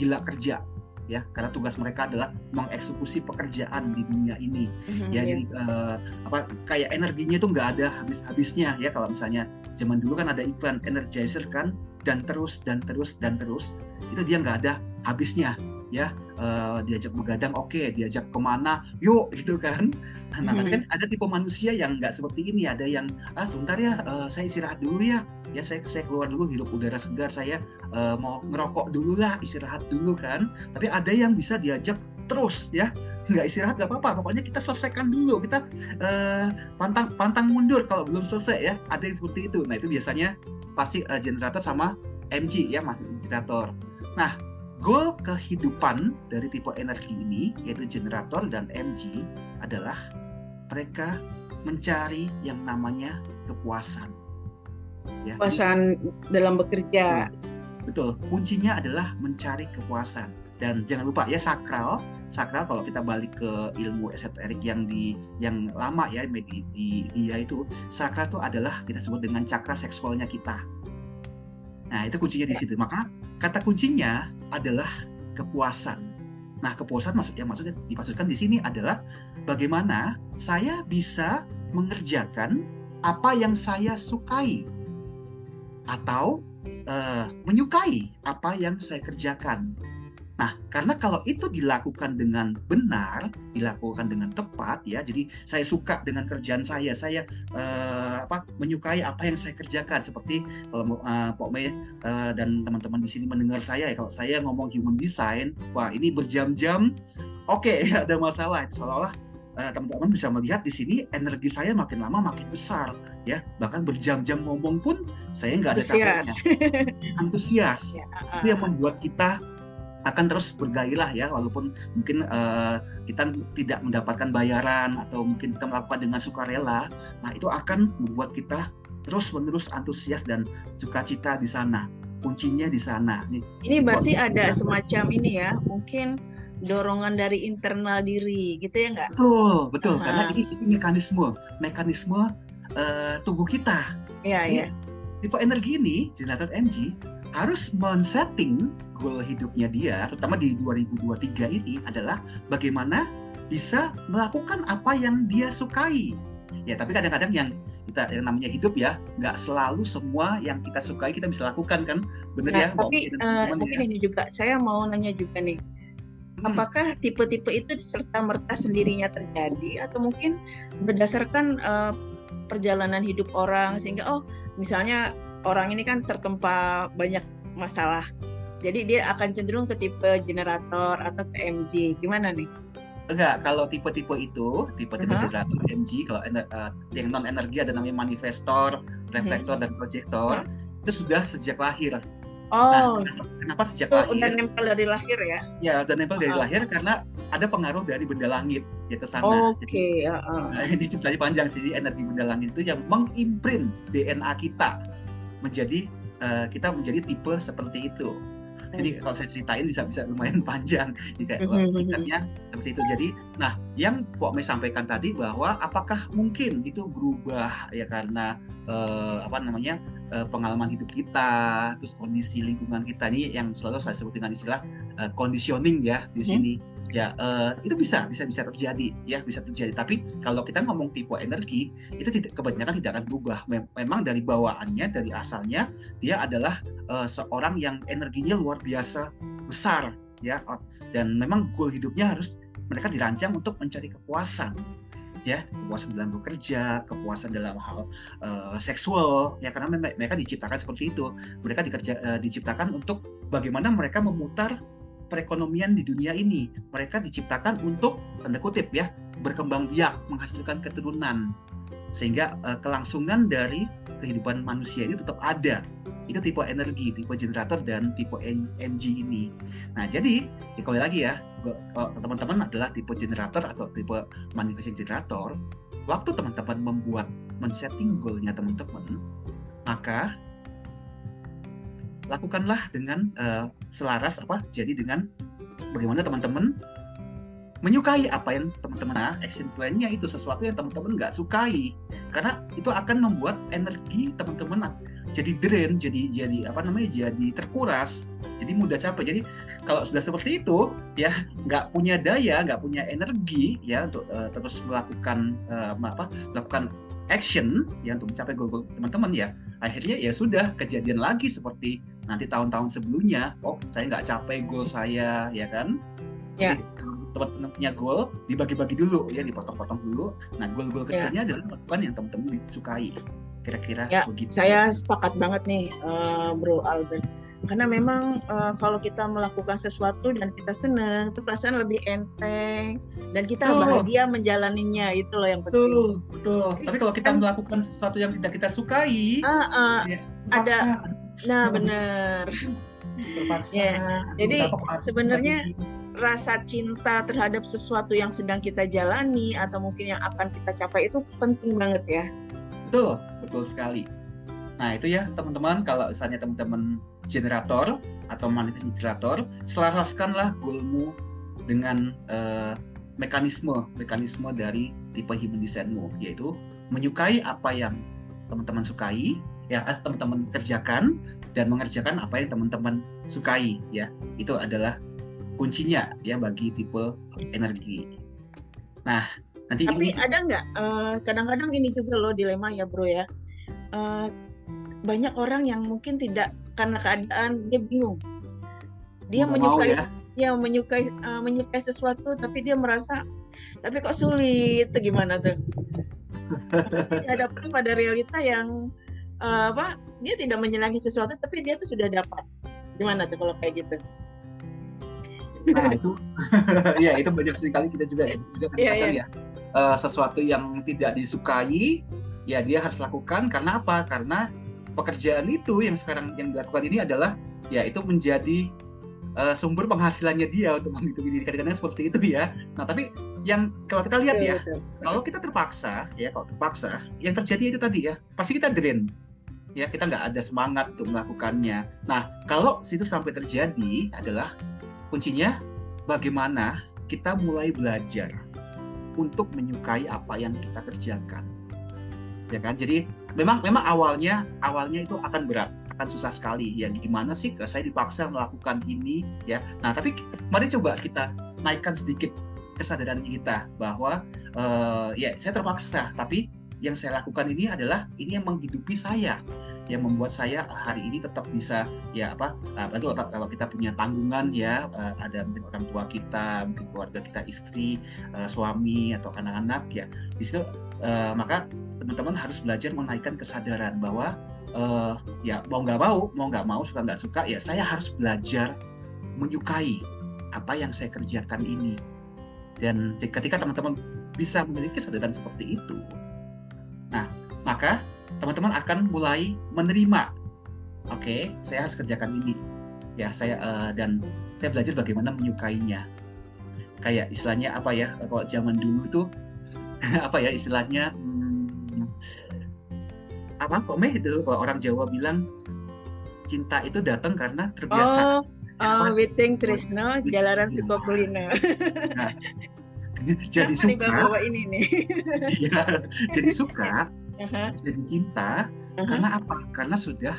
gila kerja ya. Karena tugas mereka adalah mengeksekusi pekerjaan di dunia ini. Mm-hmm, ya yeah. jadi uh, apa kayak energinya itu nggak ada habis-habisnya ya. Kalau misalnya zaman dulu kan ada iklan energizer kan dan terus dan terus dan terus itu dia nggak ada habisnya ya uh, diajak begadang oke okay, diajak ke mana yuk gitu kan. Nah hmm. kan ada tipe manusia yang nggak seperti ini ada yang ah sebentar ya uh, saya istirahat dulu ya. Ya saya saya keluar dulu hirup udara segar saya uh, mau ngerokok dulu lah istirahat dulu kan. Tapi ada yang bisa diajak terus ya. Nggak istirahat nggak apa-apa pokoknya kita selesaikan dulu kita uh, pantang pantang mundur kalau belum selesai ya. Ada yang seperti itu. Nah itu biasanya pasti uh, generator sama MG ya mas generator. Nah Goal kehidupan dari tipe energi ini, yaitu generator dan MG, adalah mereka mencari yang namanya kepuasan. Ya. Kepuasan dalam bekerja. Betul. Kuncinya adalah mencari kepuasan. Dan jangan lupa ya sakral. sakral kalau kita balik ke ilmu esoterik yang di yang lama ya di, di dia itu sakral itu adalah kita sebut dengan cakra seksualnya kita. Nah, itu kuncinya di situ. Maka kata kuncinya adalah kepuasan. Nah, kepuasan maksud yang maksudnya dimaksudkan di sini adalah bagaimana saya bisa mengerjakan apa yang saya sukai atau uh, menyukai apa yang saya kerjakan. Nah, karena kalau itu dilakukan dengan benar, dilakukan dengan tepat, ya, jadi saya suka dengan kerjaan saya, saya uh, apa menyukai apa yang saya kerjakan. Seperti kalau uh, Pak Mei uh, dan teman-teman di sini mendengar saya, ya, kalau saya ngomong human design, wah ini berjam-jam, oke, okay, ada masalah. Seolah-olah uh, teman-teman bisa melihat di sini energi saya makin lama makin besar ya bahkan berjam-jam ngomong pun saya nggak ada capeknya antusias ya, uh, itu yang membuat kita akan terus bergairah ya walaupun mungkin uh, kita tidak mendapatkan bayaran atau mungkin kita melakukan dengan sukarela nah itu akan membuat kita terus menerus antusias dan sukacita di sana kuncinya di sana ini, ini berarti ada semacam ini ya mungkin dorongan dari internal diri gitu ya nggak betul betul uh -huh. karena ini, ini mekanisme mekanisme uh, tubuh kita. Iya, iya. Tipe energi ini, generator MG, harus men-setting goal hidupnya dia, terutama di 2023 ini adalah bagaimana bisa melakukan apa yang dia sukai. Ya, tapi kadang-kadang yang kita yang namanya hidup ya, nggak selalu semua yang kita sukai kita bisa lakukan kan, bener nah, ya? Tapi uh, mungkin ya. ini juga saya mau nanya juga nih, hmm. apakah tipe-tipe itu serta merta sendirinya terjadi atau mungkin berdasarkan uh, perjalanan hidup orang sehingga oh misalnya orang ini kan tertempa banyak masalah jadi dia akan cenderung ke tipe generator atau ke MG gimana nih Enggak, kalau tipe-tipe itu, tipe-tipe uh -huh. generator MG, kalau ener, uh, yang non energi ada namanya manifestor, reflektor, uh -huh. dan proyektor, uh -huh. itu sudah sejak lahir. Nah, oh. Nah, kenapa, sejak oh, lahir? Udah nempel dari lahir ya? Ya, udah nempel dari oh. lahir karena ada pengaruh dari benda langit ya ke sana. Oke, okay, uh, uh. Ini ceritanya panjang sih energi benda langit itu yang mengimprint DNA kita menjadi uh, kita menjadi tipe seperti itu. Jadi kalau saya ceritain bisa bisa lumayan panjang. Jadi kayak mm-hmm. singkatnya seperti itu. Jadi, nah yang Pok Mei sampaikan tadi bahwa apakah mungkin itu berubah ya karena uh, apa namanya uh, pengalaman hidup kita, terus kondisi lingkungan kita ini yang selalu saya sebut dengan istilah uh, conditioning ya di hmm. sini. Hmm. Ya uh, itu bisa bisa bisa terjadi ya bisa terjadi. Tapi kalau kita ngomong tipe energi itu tidak kebanyakan tidak akan berubah. Memang dari bawaannya dari asalnya dia adalah uh, seorang yang energinya luar biasa besar ya dan memang goal hidupnya harus mereka dirancang untuk mencari kepuasan ya kepuasan dalam bekerja kepuasan dalam hal uh, seksual ya karena mereka diciptakan seperti itu mereka dikerja uh, diciptakan untuk bagaimana mereka memutar perekonomian di dunia ini. Mereka diciptakan untuk tanda kutip ya berkembang biak menghasilkan keturunan. Sehingga uh, kelangsungan dari kehidupan manusia ini tetap ada. Itu tipe energi, tipe generator dan tipe MG ini. Nah, jadi ya kembali lagi ya, teman-teman adalah tipe generator atau tipe manifesting generator, waktu teman-teman membuat men-setting goalnya teman-teman, maka lakukanlah dengan uh, selaras apa? Jadi dengan bagaimana teman-teman menyukai apa yang teman-teman nah, action plan-nya itu sesuatu yang teman-teman nggak sukai karena itu akan membuat energi teman-teman jadi drain, jadi jadi apa namanya, jadi terkuras, jadi mudah capek. Jadi kalau sudah seperti itu, ya nggak punya daya, nggak punya energi, ya untuk uh, terus melakukan uh, apa, melakukan action ya untuk mencapai goal-goal teman-teman ya akhirnya ya sudah kejadian lagi seperti nanti tahun-tahun sebelumnya oh saya nggak capai goal saya ya kan ya. teman-teman punya goal dibagi-bagi dulu ya dipotong-potong dulu nah goal-goal ya. kecilnya ya. adalah melakukan yang teman-teman sukai kira-kira ya, begitu. Saya sepakat banget nih, uh, Bro Albert. Karena memang uh, kalau kita melakukan sesuatu dan kita senang, itu perasaan lebih enteng dan kita oh. bahagia menjalaninya itu loh yang penting. Betul, betul. Tapi kalau kita kan, melakukan sesuatu yang tidak kita sukai, uh, uh, ya, ada, nah benar. Terpaksa. Ya. Jadi sebenarnya rasa cinta terhadap sesuatu yang sedang kita jalani atau mungkin yang akan kita capai itu penting banget ya. Betul, betul sekali. Nah itu ya teman-teman, kalau misalnya teman-teman generator atau manifest generator, selaraskanlah goalmu dengan uh, mekanisme mekanisme dari tipe human designmu yaitu menyukai apa yang teman-teman sukai ya teman-teman kerjakan dan mengerjakan apa yang teman-teman sukai ya. Itu adalah kuncinya ya bagi tipe energi. Nah nanti tapi ini... ada nggak uh, kadang-kadang ini juga loh dilema ya bro ya. Uh, banyak orang yang mungkin tidak karena keadaan dia bingung. Dia Nggak menyukai ya? ya menyukai uh, menyukai sesuatu tapi dia merasa tapi kok sulit? Itu gimana tuh? Dihadapkan pada realita yang uh, apa dia tidak menyenangi sesuatu tapi dia tuh sudah dapat. Gimana tuh kalau kayak gitu? Nah itu. Ya itu banyak sekali kita juga juga kan yeah, yeah. ya uh, sesuatu yang tidak disukai ya dia harus lakukan. Karena apa? Karena pekerjaan itu yang sekarang yang dilakukan ini adalah ya itu menjadi uh, sumber penghasilannya dia untuk menghidupi diri. Kadang-kadang seperti itu ya. Nah tapi yang kalau kita lihat ya kalau kita terpaksa ya kalau terpaksa yang terjadi itu tadi ya pasti kita drain ya kita nggak ada semangat untuk melakukannya. Nah kalau situ sampai terjadi adalah kuncinya bagaimana kita mulai belajar untuk menyukai apa yang kita kerjakan. Ya kan? Jadi memang memang awalnya awalnya itu akan berat akan susah sekali. Ya gimana sih saya dipaksa melakukan ini ya. Nah tapi mari coba kita naikkan sedikit kesadaran kita bahwa uh, ya saya terpaksa tapi yang saya lakukan ini adalah ini yang menghidupi saya yang membuat saya hari ini tetap bisa ya apa apalagi kalau kita punya tanggungan ya eh, ada mungkin orang tua kita mungkin keluarga kita istri eh, suami atau anak-anak ya di situ uh, maka teman-teman harus belajar menaikkan kesadaran bahwa ya mau nggak mau mau nggak mau suka nggak suka ya saya harus belajar menyukai apa yang saya kerjakan ini. Dan ketika teman-teman bisa memiliki kesadaran seperti itu nah maka teman-teman akan mulai menerima. Oke okay, saya harus kerjakan ini. Ya saya uh, dan saya belajar bagaimana menyukainya. Kayak istilahnya apa ya kalau zaman dulu tuh apa ya istilahnya hmm, apa kok meh itu kalau orang Jawa bilang cinta itu datang karena terbiasa. Oh, oh Witing Trisno Jalaran Sukokulina. Nah, jadi suka ini nih ya, jadi suka uh-huh. jadi cinta uh-huh. karena apa? Karena sudah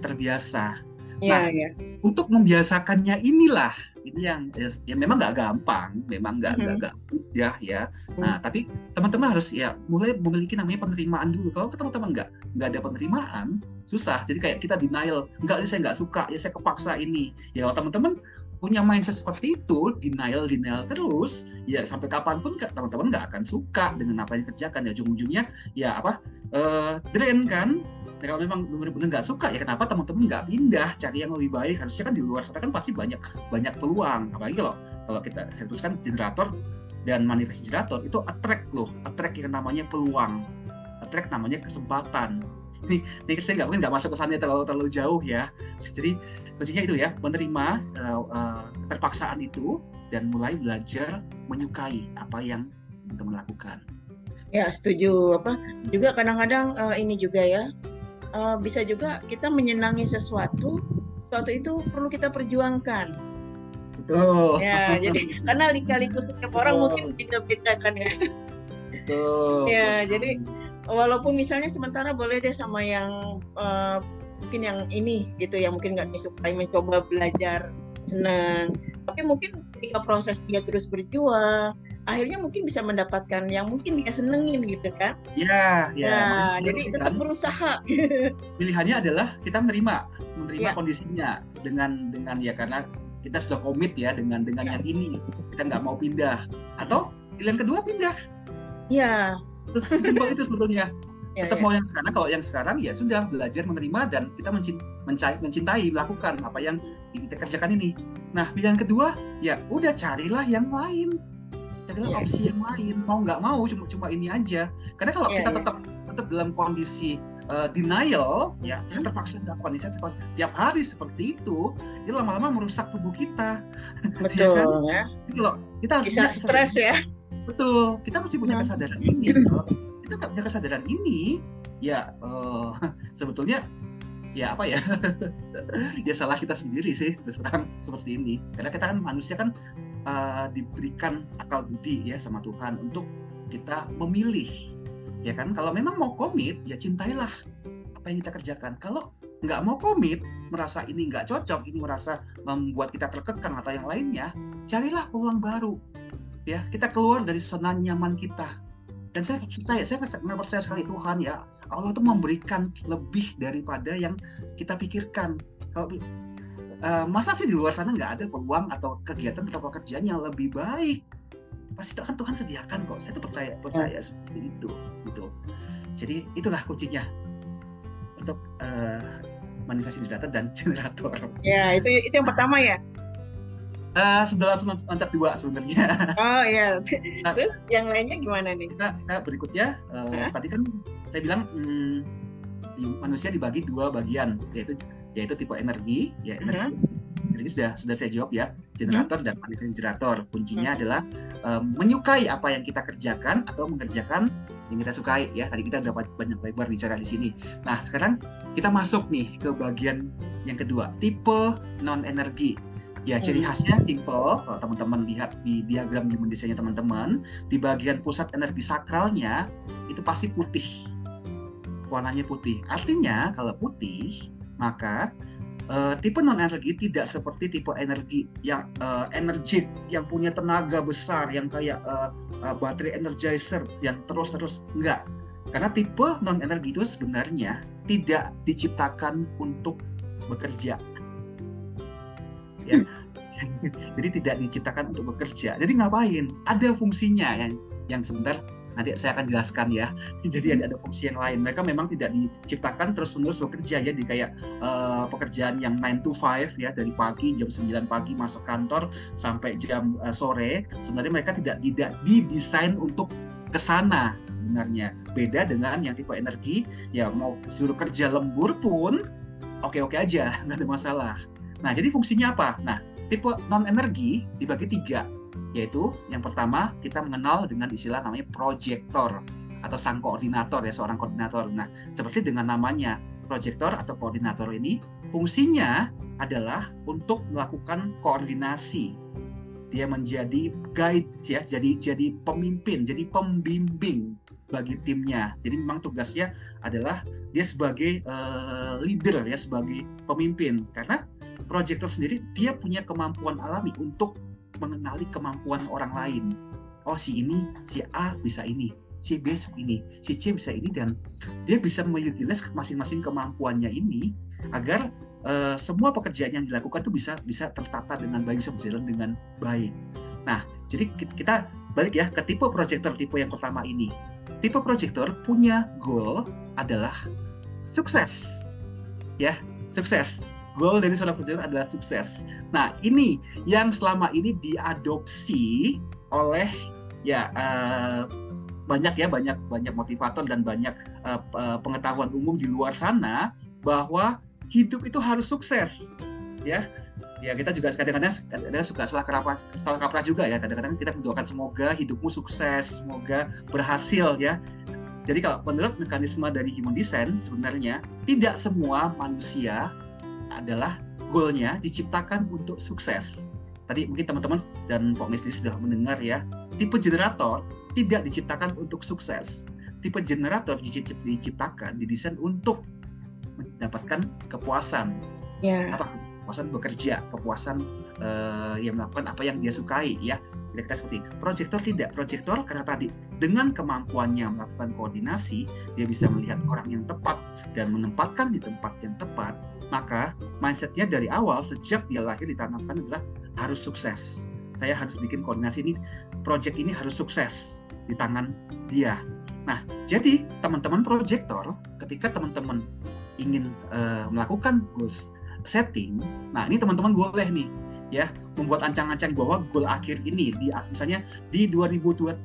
terbiasa. Yeah, nah, yeah. untuk membiasakannya inilah ini yang ya, ya memang nggak gampang, memang nggak nggak uh-huh. mudah ya. Uh-huh. Nah, tapi teman-teman harus ya mulai memiliki namanya penerimaan dulu. Kalau teman-teman nggak nggak ada penerimaan, susah. Jadi kayak kita denial, nggak saya nggak suka, ya saya kepaksa ini. Ya kalau teman-teman punya mindset seperti itu denial denial terus ya sampai kapan pun teman-teman nggak akan suka dengan apa yang dikerjakan. Ya ujung-ujungnya ya apa uh, drain kan? Nah, kalau memang benar-benar nggak suka ya kenapa teman-teman nggak pindah? Cari yang lebih baik. Harusnya kan di luar sana kan pasti banyak banyak peluang. Apalagi kalau kalau kita teruskan generator dan manifest generator itu attract loh. Attract yang namanya peluang. Attract namanya kesempatan nih nih saya nggak mungkin nggak masuk ke sana terlalu terlalu jauh ya. Jadi kuncinya itu ya menerima uh, uh, terpaksaan itu dan mulai belajar menyukai apa yang teman-teman lakukan ya setuju. Apa juga kadang-kadang uh, ini juga ya uh, bisa juga kita menyenangi sesuatu sesuatu itu perlu kita perjuangkan. Betul. Ya jadi karena lika-liku setiap orang mungkin beda-beda kan ya. Betul ya jadi walaupun misalnya sementara boleh deh sama yang uh, mungkin yang ini gitu yang mungkin nggak disukai mencoba belajar senang tapi mungkin ketika proses dia terus berjuang akhirnya mungkin bisa mendapatkan yang mungkin dia senengin gitu kan. Ya ya nah, jadi tetap kan, berusaha. Pilihannya adalah kita menerima menerima ya. kondisinya dengan dengan ya karena kita sudah komit ya dengan dengan ya. yang ini. Kita nggak mau pindah. Atau pilihan kedua pindah. Ya Simpel itu sebetulnya. Ya, Tetap ya. mau yang sekarang, kalau yang sekarang ya sudah belajar menerima dan kita mencintai, mencintai melakukan apa yang kita kerjakan ini. Nah pilihan kedua ya udah carilah yang lain, carilah ya. opsi yang lain. Mau nggak mau cuma cuma ini aja. Karena kalau ya, kita ya. tetap tetap dalam kondisi uh, denial, ya hmm. saya terpaksa melakukan ini, saya terpaksa tiap hari seperti itu, itu lama-lama merusak tubuh kita. Betul ya. Kan? ya. Jadi kalau kita harus bisa stres ya. Betul, kita mesti punya kesadaran ini. Kalau kita nggak punya kesadaran ini, ya uh, sebetulnya ya apa ya ya salah kita sendiri sih terus seperti ini. Karena kita kan manusia kan uh, diberikan akal budi ya sama Tuhan untuk kita memilih ya kan? Kalau memang mau komit ya cintailah apa yang kita kerjakan. Kalau nggak mau komit merasa ini nggak cocok ini merasa membuat kita terkekang atau yang lainnya carilah peluang baru ya kita keluar dari zona nyaman kita. Dan saya percaya saya nggak percaya sekali Tuhan ya Allah itu memberikan lebih daripada yang kita pikirkan. Kalau uh, masa sih di luar sana nggak ada peluang atau kegiatan atau pekerjaan yang lebih baik? Pasti kan Tuhan sediakan kok. Saya tuh percaya percaya seperti itu gitu. Jadi itulah kuncinya untuk uh, manifestasi generator dan generator. Ya itu itu yang pertama ya Uh, sebelah loncat dua sebenarnya. Oh iya. Nah, Terus yang lainnya gimana nih? Kita, kita berikutnya uh, tadi kan saya bilang hmm, manusia dibagi dua bagian yaitu yaitu tipe energi ya energi. Uh -huh. Energi sudah sudah saya jawab ya generator -huh. dan generator kuncinya -huh. adalah um, menyukai apa yang kita kerjakan atau mengerjakan yang kita sukai ya tadi kita dapat banyak lebar bicara di sini. Nah sekarang kita masuk nih ke bagian yang kedua tipe non energi Ya, ciri hmm. khasnya simple. Kalau teman-teman lihat di diagram human desainnya teman-teman, di bagian pusat energi sakralnya itu pasti putih. Warnanya putih. Artinya kalau putih, maka uh, tipe non energi tidak seperti tipe energi yang uh, energik, yang punya tenaga besar, yang kayak uh, uh, baterai energizer yang terus-terus enggak. Karena tipe non energi itu sebenarnya tidak diciptakan untuk bekerja. Ya. jadi tidak diciptakan untuk bekerja. Jadi ngapain? Ada fungsinya yang yang sebentar nanti saya akan jelaskan ya. Jadi ada, ada fungsi yang lain. Mereka memang tidak diciptakan terus-menerus bekerja ya di kayak uh, pekerjaan yang 9 to 5 ya dari pagi jam 9 pagi masuk kantor sampai jam uh, sore. Sebenarnya mereka tidak tidak didesain untuk ke sana sebenarnya. Beda dengan yang tipe energi ya mau suruh kerja lembur pun oke-oke aja, nggak ada masalah. Nah, jadi fungsinya apa? Nah, Tipe non energi dibagi tiga, yaitu yang pertama kita mengenal dengan istilah namanya proyektor atau sang koordinator ya seorang koordinator. Nah, seperti dengan namanya proyektor atau koordinator ini fungsinya adalah untuk melakukan koordinasi. Dia menjadi guide ya, jadi jadi pemimpin, jadi pembimbing bagi timnya. Jadi memang tugasnya adalah dia sebagai uh, leader ya, sebagai pemimpin. Karena projector sendiri dia punya kemampuan alami untuk mengenali kemampuan orang lain. Oh si ini, si A bisa ini, si B ini, si C bisa ini dan dia bisa mengutilize masing-masing kemampuannya ini agar uh, semua pekerjaan yang dilakukan itu bisa bisa tertata dengan baik, bisa berjalan dengan baik. Nah, jadi kita balik ya ke tipe proyektor tipe yang pertama ini. Tipe proyektor punya goal adalah sukses. Ya, sukses goal dari seorang presiden adalah sukses. Nah, ini yang selama ini diadopsi oleh ya uh, banyak ya banyak banyak motivator dan banyak uh, pengetahuan umum di luar sana bahwa hidup itu harus sukses ya. Ya kita juga kadang-kadang kadang suka salah kaprah salah kaprah juga ya. Kadang-kadang kita mendoakan semoga hidupmu sukses semoga berhasil ya. Jadi kalau menurut mekanisme dari human design sebenarnya tidak semua manusia adalah goalnya diciptakan untuk sukses. Tadi mungkin teman-teman dan Pak Mistri sudah mendengar ya, tipe generator tidak diciptakan untuk sukses. Tipe generator diciptakan, didesain untuk mendapatkan kepuasan. Yeah. Apa? Kepuasan bekerja, kepuasan uh, yang melakukan apa yang dia sukai ya. Kira-kira seperti proyektor tidak. Proyektor karena tadi dengan kemampuannya melakukan koordinasi, dia bisa melihat orang yang tepat dan menempatkan di tempat yang tepat maka mindsetnya dari awal sejak dia lahir ditanamkan adalah harus sukses. Saya harus bikin koordinasi ini, project ini harus sukses di tangan dia. Nah, jadi teman-teman proyektor, ketika teman-teman ingin uh, melakukan goals setting, nah ini teman-teman boleh nih ya membuat ancang-ancang bahwa goal akhir ini di misalnya di 2023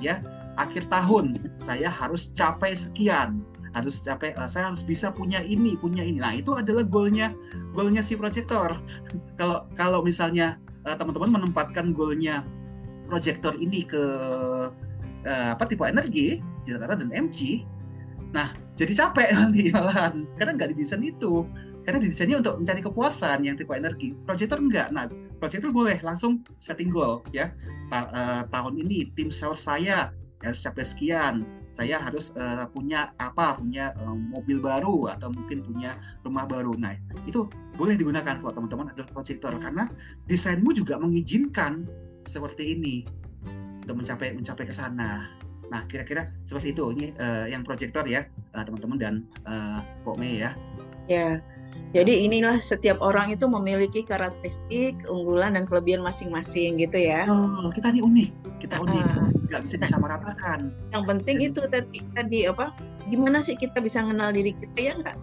ya akhir tahun saya harus capai sekian harus capai uh, saya harus bisa punya ini punya ini. Nah itu adalah goalnya goalnya si proyektor kalau kalau misalnya uh, teman-teman menempatkan goalnya proyektor ini ke uh, apa tipe energi Jakarta dan MG nah jadi capek nanti malahan. Karena nggak didesain itu. Karena didesainnya untuk mencari kepuasan yang tipe energi. Proyektor enggak nah proyektor boleh langsung setting goal ya. Ta uh, tahun ini tim sales saya harus capai sekian. Saya harus uh, punya apa? Punya uh, mobil baru atau mungkin punya rumah baru. Nah, itu boleh digunakan kalau teman-teman adalah proyektor karena desainmu juga mengizinkan seperti ini untuk mencapai mencapai ke sana. Nah, kira-kira seperti itu. Ini uh, yang proyektor ya, teman-teman uh, dan uh, Pok Mei ya. Ya. Jadi inilah setiap orang itu memiliki karakteristik, unggulan dan kelebihan masing-masing gitu ya. Oh, kita ini unik. Kita unik. Uh, Nggak bisa disamaratakan. Yang penting dan, itu tadi tadi apa? Gimana sih kita bisa mengenal diri kita ya enggak?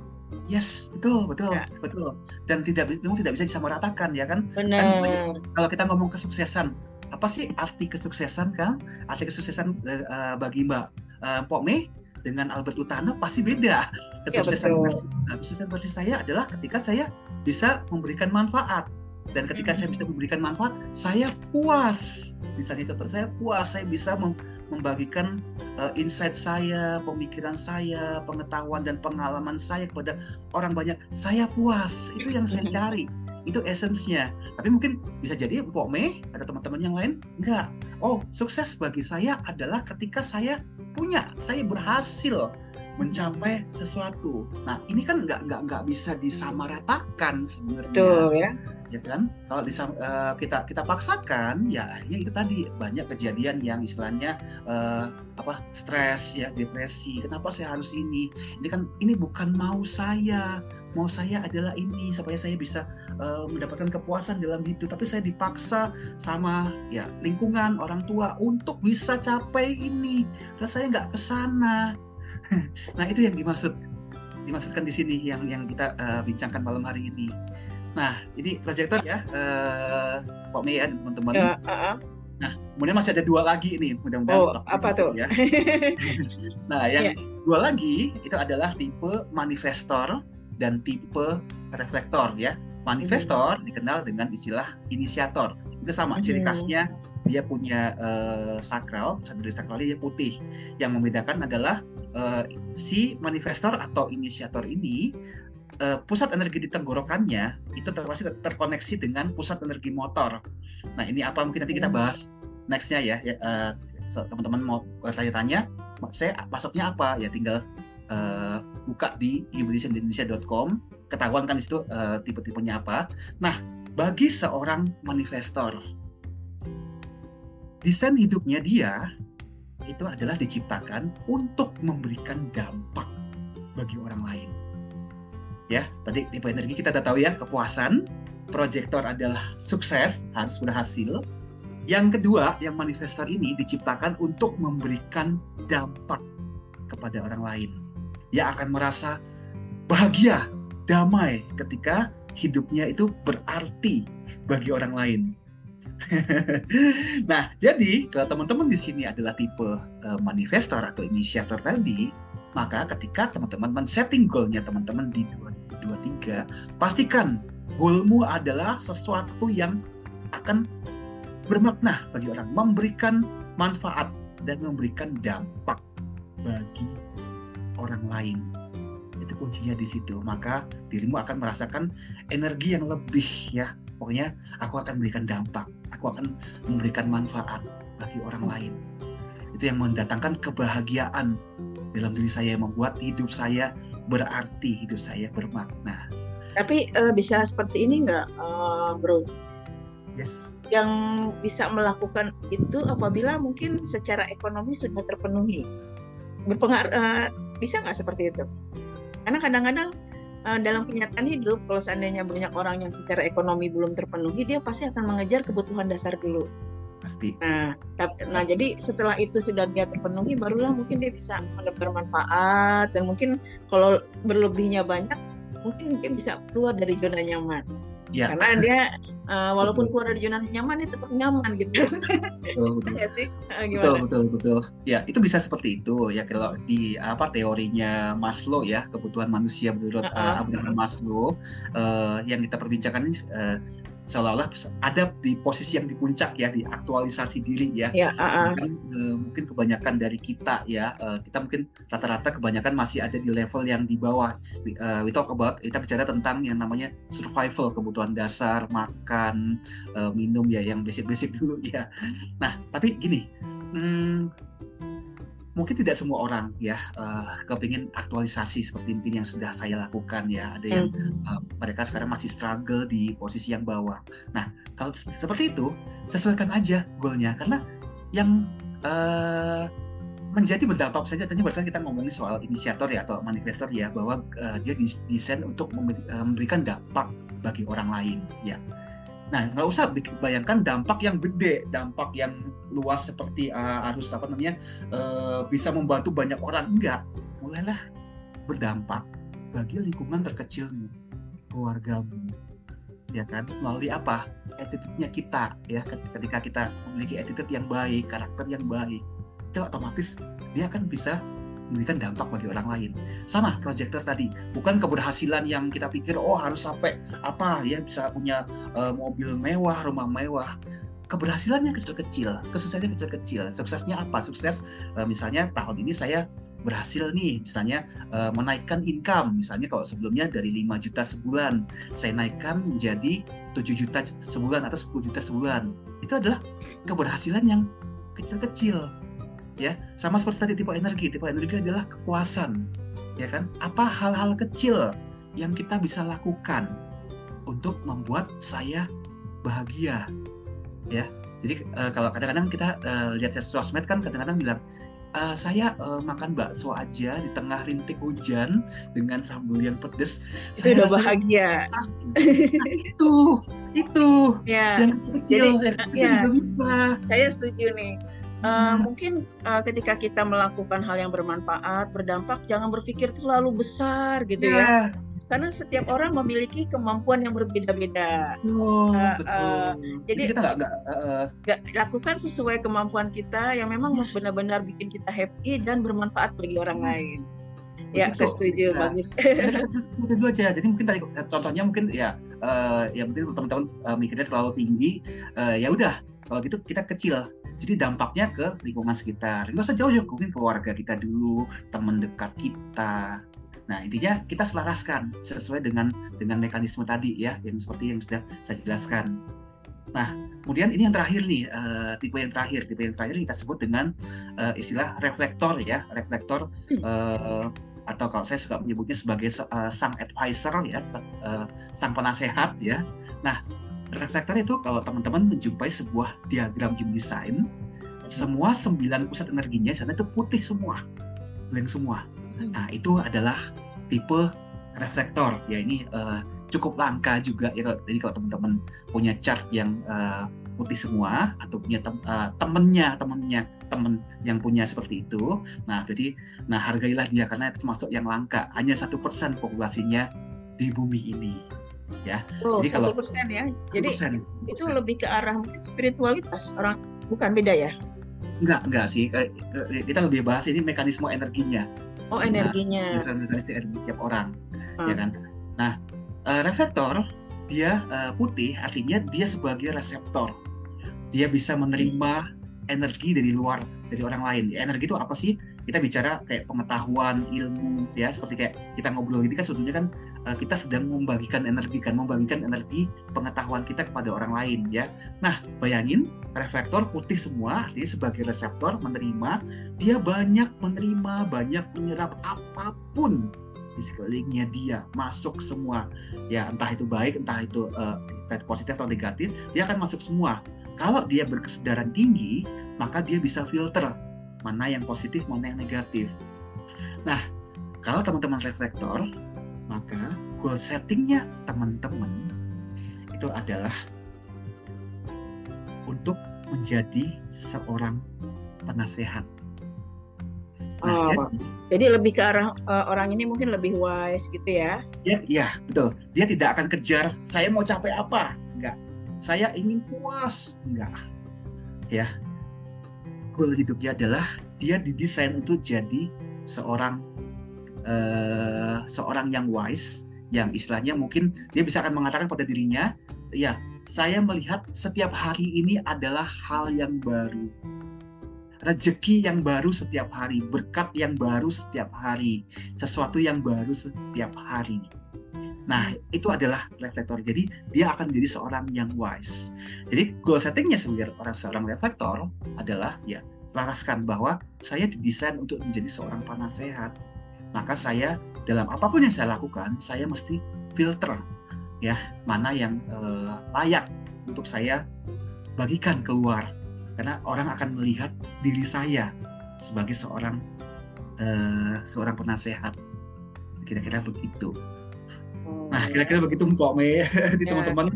Yes, betul, betul, ya. betul. Dan tidak memang tidak bisa disamaratakan ya kan? Benar. Kan, kalau kita ngomong kesuksesan, apa sih arti kesuksesan kan? Arti kesuksesan uh, bagi Mbak uh, Pok Mei dengan Albert Utana pasti beda. Ya, kesuksesan ya, versi, nah, kesuksesan versi saya adalah ketika saya bisa memberikan manfaat dan ketika hmm. saya bisa memberikan manfaat, saya puas. Misalnya contoh saya puas, saya bisa mem membagikan uh, insight saya, pemikiran saya, pengetahuan dan pengalaman saya kepada orang banyak. Saya puas. Itu yang saya cari itu esensnya tapi mungkin bisa jadi Pok Mei ada teman-teman yang lain enggak oh sukses bagi saya adalah ketika saya punya saya berhasil mencapai sesuatu. Nah ini kan nggak nggak nggak bisa disamaratakan sebenarnya. Ya. Ya kan? Kalau disam, uh, kita kita paksakan ya akhirnya itu tadi banyak kejadian yang istilahnya uh, apa stres ya depresi. Kenapa saya harus ini? Ini kan ini bukan mau saya. Mau saya adalah ini supaya saya bisa uh, mendapatkan kepuasan dalam hidup. Tapi saya dipaksa sama ya lingkungan orang tua untuk bisa capai ini. Dan saya nggak ke sana. Nah itu yang dimaksud dimaksudkan di sini yang yang kita uh, bincangkan malam hari ini. Nah ini proyektor ya uh, Pak Mei ya teman-teman. Ya, uh -uh. nah kemudian masih ada dua lagi ini mudah-mudahan oh, apa tuh? Ya. Nah yang yeah. dua lagi itu adalah tipe manifestor dan tipe reflektor ya Manifestor hmm. dikenal dengan istilah inisiator. Itu sama, ciri khasnya dia punya uh, sakral, sanduri sakralnya dia putih. Yang membedakan adalah uh, si manifestor atau inisiator ini uh, pusat energi di tenggorokannya itu terpasti terkoneksi dengan pusat energi motor. Nah ini apa mungkin nanti kita bahas nextnya ya. ya uh, teman-teman mau tanya-tanya, saya masuknya apa ya tinggal uh, buka di indonesia.com ketahuan kan di situ uh, tipe-tipenya apa. Nah, bagi seorang manifestor, desain hidupnya dia itu adalah diciptakan untuk memberikan dampak bagi orang lain. Ya, tadi tipe energi kita udah tahu ya, kepuasan, proyektor adalah sukses, harus berhasil. Yang kedua, yang manifestor ini diciptakan untuk memberikan dampak kepada orang lain. Dia akan merasa bahagia damai ketika hidupnya itu berarti bagi orang lain. nah, jadi kalau teman-teman di sini adalah tipe uh, manifestor atau inisiator tadi, maka ketika teman-teman men-setting goalnya teman-teman di 2023, pastikan goalmu adalah sesuatu yang akan bermakna bagi orang, memberikan manfaat dan memberikan dampak bagi orang lain kuncinya di situ maka dirimu akan merasakan energi yang lebih ya pokoknya aku akan memberikan dampak aku akan memberikan manfaat bagi orang lain itu yang mendatangkan kebahagiaan dalam diri saya membuat hidup saya berarti hidup saya bermakna tapi uh, bisa seperti ini nggak uh, bro Yes. Yang bisa melakukan itu apabila mungkin secara ekonomi sudah terpenuhi. Berpengaruh uh, bisa nggak seperti itu? Karena kadang-kadang uh, dalam kenyataan hidup, kalau seandainya banyak orang yang secara ekonomi belum terpenuhi, dia pasti akan mengejar kebutuhan dasar dulu. Pasti. Nah, nah jadi setelah itu sudah dia terpenuhi, barulah mungkin dia bisa mendapat manfaat dan mungkin kalau berlebihnya banyak, mungkin dia bisa keluar dari zona nyaman ya. karena dia uh, walaupun keluar dari zona nyaman dia tetap nyaman gitu. Betul betul ya sih. Uh, betul. betul betul ya itu bisa seperti itu ya kalau di apa teorinya Maslow ya kebutuhan manusia menurut uh -uh. uh, Abraham Maslow uh, yang kita perbincangkan ini uh, seolah-olah ada di posisi yang di puncak ya di aktualisasi diri ya. Ya, uh, uh. uh, mungkin kebanyakan dari kita ya uh, kita mungkin rata-rata kebanyakan masih ada di level yang di bawah. Uh, we talk about kita bicara tentang yang namanya survival kebutuhan dasar makan uh, minum ya yang basic-basic dulu ya. Nah tapi gini. Hmm, mungkin tidak semua orang ya uh, kepingin aktualisasi seperti mungkin yang sudah saya lakukan ya. Ada yang uh, mereka sekarang masih struggle di posisi yang bawah. Nah kalau seperti itu sesuaikan aja goalnya. Karena yang uh, menjadi berdampak saja tadi barusan kita ngomongin soal inisiator ya atau manifestor ya bahwa uh, dia desain untuk memberikan dampak bagi orang lain ya Nah, nggak usah bayangkan dampak yang gede, dampak yang luas seperti uh, harus apa namanya uh, bisa membantu banyak orang enggak. Mulailah berdampak bagi lingkungan terkecilmu, keluargamu, ya kan? Melalui apa? Attitude-nya kita, ya. Ketika kita memiliki attitude yang baik, karakter yang baik, itu otomatis dia akan bisa memberikan dampak bagi orang lain. Sama proyektor tadi, bukan keberhasilan yang kita pikir oh harus sampai apa ya bisa punya uh, mobil mewah, rumah mewah. Keberhasilannya kecil-kecil, kesuksesannya kecil-kecil. Suksesnya apa? Sukses uh, misalnya tahun ini saya berhasil nih misalnya uh, menaikkan income misalnya kalau sebelumnya dari 5 juta sebulan saya naikkan menjadi 7 juta sebulan atau 10 juta sebulan itu adalah keberhasilan yang kecil-kecil ya sama seperti tadi tipe energi tipe energi adalah kepuasan ya kan apa hal-hal kecil yang kita bisa lakukan untuk membuat saya bahagia ya jadi uh, kalau kadang-kadang kita uh, lihat sosmed kan kadang-kadang bilang uh, saya uh, makan bakso aja di tengah rintik hujan dengan sambal yang pedes. Itu saya udah bahagia. itu, itu ya. yang kecil, Jadi, yang kecil ya, juga bisa. Saya setuju nih. Uh, mungkin uh, ketika kita melakukan hal yang bermanfaat, berdampak, jangan berpikir terlalu besar gitu yeah. ya. Iya. Karena setiap orang memiliki kemampuan yang berbeda-beda. Oh, uh, betul. Uh, jadi, jadi kita gak, gak, uh, gak, lakukan sesuai kemampuan kita yang memang yes. benar-benar bikin kita happy dan bermanfaat bagi orang yes. lain. Ya, saya setuju, ya. bagus. Setuju aja. Jadi mungkin tadi contohnya mungkin ya, uh, ya mungkin teman-teman uh, mikirnya terlalu tinggi, uh, ya udah kalau gitu kita kecil jadi dampaknya ke lingkungan sekitar. Nggak usah jauh-jauh mungkin keluarga kita dulu teman dekat kita. Nah intinya kita selaraskan sesuai dengan dengan mekanisme tadi ya yang seperti yang sudah saya jelaskan. Nah kemudian ini yang terakhir nih uh, tipe yang terakhir. Tipe yang terakhir kita sebut dengan uh, istilah reflektor ya reflektor uh, atau kalau saya suka menyebutnya sebagai uh, sang advisor ya uh, sang penasehat ya. Nah reflektor itu kalau teman-teman menjumpai sebuah diagram human design, semua sembilan pusat energinya sana itu putih semua, blank semua. Hmm. Nah itu adalah tipe reflektor. Ya ini uh, cukup langka juga ya. Kalau, jadi kalau teman-teman punya chart yang uh, putih semua atau punya tem uh, temennya temennya temen yang punya seperti itu nah jadi nah hargailah dia karena itu termasuk yang langka hanya satu persen populasinya di bumi ini ya. Oh, Jadi kalau persen ya. Jadi 1%, 1%. itu lebih ke arah mungkin spiritualitas orang bukan beda ya? Enggak, enggak sih. Kita lebih bahas ini mekanisme energinya. Oh, nah, energinya. Nah, mekanisme energi tiap orang, hmm. ya kan. Nah, uh, reflektor dia uh, putih artinya dia sebagai reseptor. Dia bisa menerima energi dari luar dari orang lain. Energi itu apa sih? Kita bicara kayak pengetahuan, ilmu, ya seperti kayak kita ngobrol ini kan sebetulnya kan kita sedang membagikan energi kan, membagikan energi pengetahuan kita kepada orang lain, ya. Nah, bayangin reflektor putih semua, dia sebagai reseptor menerima, dia banyak menerima, banyak menyerap apa pun di sekelilingnya dia masuk semua ya entah itu baik entah itu uh, positif atau negatif dia akan masuk semua kalau dia berkesedaran tinggi, maka dia bisa filter mana yang positif, mana yang negatif. Nah, kalau teman-teman reflektor, maka goal settingnya teman-teman itu adalah untuk menjadi seorang penasehat. Nah, oh, jadi, jadi lebih ke arah uh, orang ini mungkin lebih wise gitu ya? Ya, ya betul. Dia tidak akan kejar saya mau capai apa, enggak saya ingin puas enggak ya goal hidupnya adalah dia didesain untuk jadi seorang uh, seorang yang wise yang istilahnya mungkin dia bisa akan mengatakan pada dirinya ya saya melihat setiap hari ini adalah hal yang baru. Rezeki yang baru setiap hari, berkat yang baru setiap hari, sesuatu yang baru setiap hari. Nah, itu adalah reflektor. Jadi, dia akan menjadi seorang yang wise. Jadi, goal settingnya sebagai orang seorang reflektor adalah ya selaraskan bahwa saya didesain untuk menjadi seorang penasehat. Maka saya dalam apa pun yang saya lakukan, saya mesti filter ya mana yang uh, layak untuk saya bagikan keluar. Karena orang akan melihat diri saya sebagai seorang uh, seorang penasehat. Kira-kira begitu. Nah kira-kira begitu Mbak Mei di ya. teman-teman.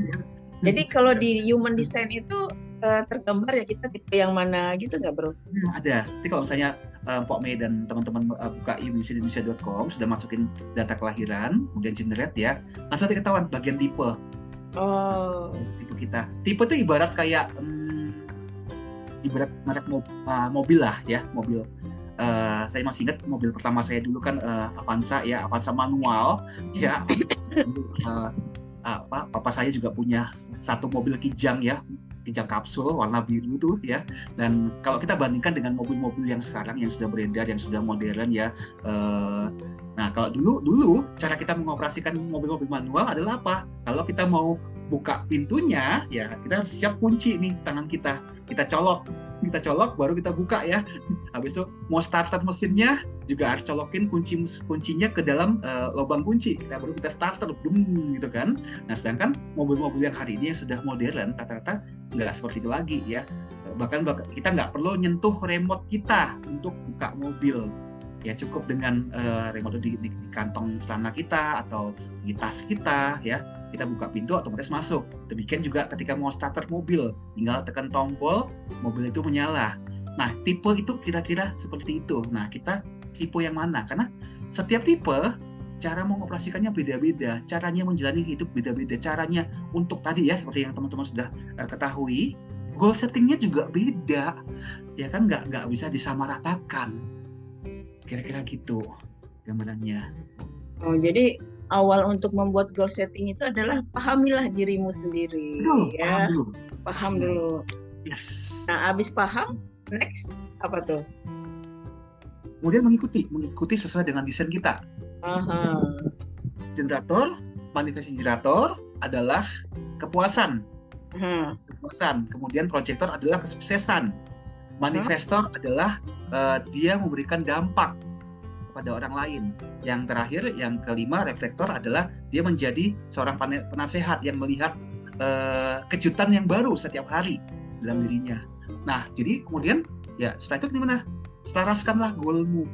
Jadi kalau di human design itu uh, tergambar ya kita tipe yang mana gitu nggak bro? Nah, ada. Jadi kalau misalnya uh, Pok Mei dan teman-teman uh, buka indonesia.com sudah masukin data kelahiran, kemudian generate ya, langsung ketahuan bagian tipe. Oh. Tipe kita. Tipe itu ibarat kayak um, ibarat merek mo uh, mobil lah ya, mobil. Uh, saya masih ingat mobil pertama saya dulu kan uh, Avanza ya, Avanza manual ya. uh, apa papa saya juga punya satu mobil kijang ya kijang kapsul warna biru tuh ya. Dan kalau kita bandingkan dengan mobil-mobil yang sekarang yang sudah beredar yang sudah modern ya uh, nah kalau dulu dulu cara kita mengoperasikan mobil-mobil manual adalah apa? Kalau kita mau buka pintunya ya kita harus siap kunci nih tangan kita. Kita colok kita colok baru kita buka ya. Habis itu mau starter mesinnya juga harus colokin kunci kuncinya ke dalam uh, lubang kunci. Kita baru kita starter boom gitu kan. Nah sedangkan mobil-mobil yang hari ini yang sudah modern rata-rata nggak seperti itu lagi ya. Bahkan kita nggak perlu nyentuh remote kita untuk buka mobil. Ya cukup dengan uh, remote di, di, di kantong celana kita atau di tas kita ya kita buka pintu otomatis masuk. Demikian juga ketika mau starter mobil, tinggal tekan tombol, mobil itu menyala. Nah, tipe itu kira-kira seperti itu. Nah, kita tipe yang mana? Karena setiap tipe cara mengoperasikannya beda-beda, caranya menjalani hidup beda-beda, caranya untuk tadi ya seperti yang teman-teman sudah uh, ketahui, goal settingnya juga beda, ya kan nggak nggak bisa disamaratakan, kira-kira gitu gambarannya. Oh jadi awal untuk membuat goal setting itu adalah pahamilah dirimu sendiri Duh, ya. Paham dulu. Paham dulu. Yes. Nah, abis paham, next apa tuh? Kemudian mengikuti, mengikuti sesuai dengan desain kita. Aha. Generator, manifest generator adalah kepuasan. Hmm. Kepuasan. Kemudian proyektor adalah kesuksesan. Manifestor hmm. adalah uh, dia memberikan dampak kepada orang lain. Yang terakhir, yang kelima, reflektor adalah dia menjadi seorang penasehat yang melihat uh, kejutan yang baru setiap hari dalam dirinya. Nah, jadi kemudian ya setelah itu gimana? Selaraskanlah goalmu,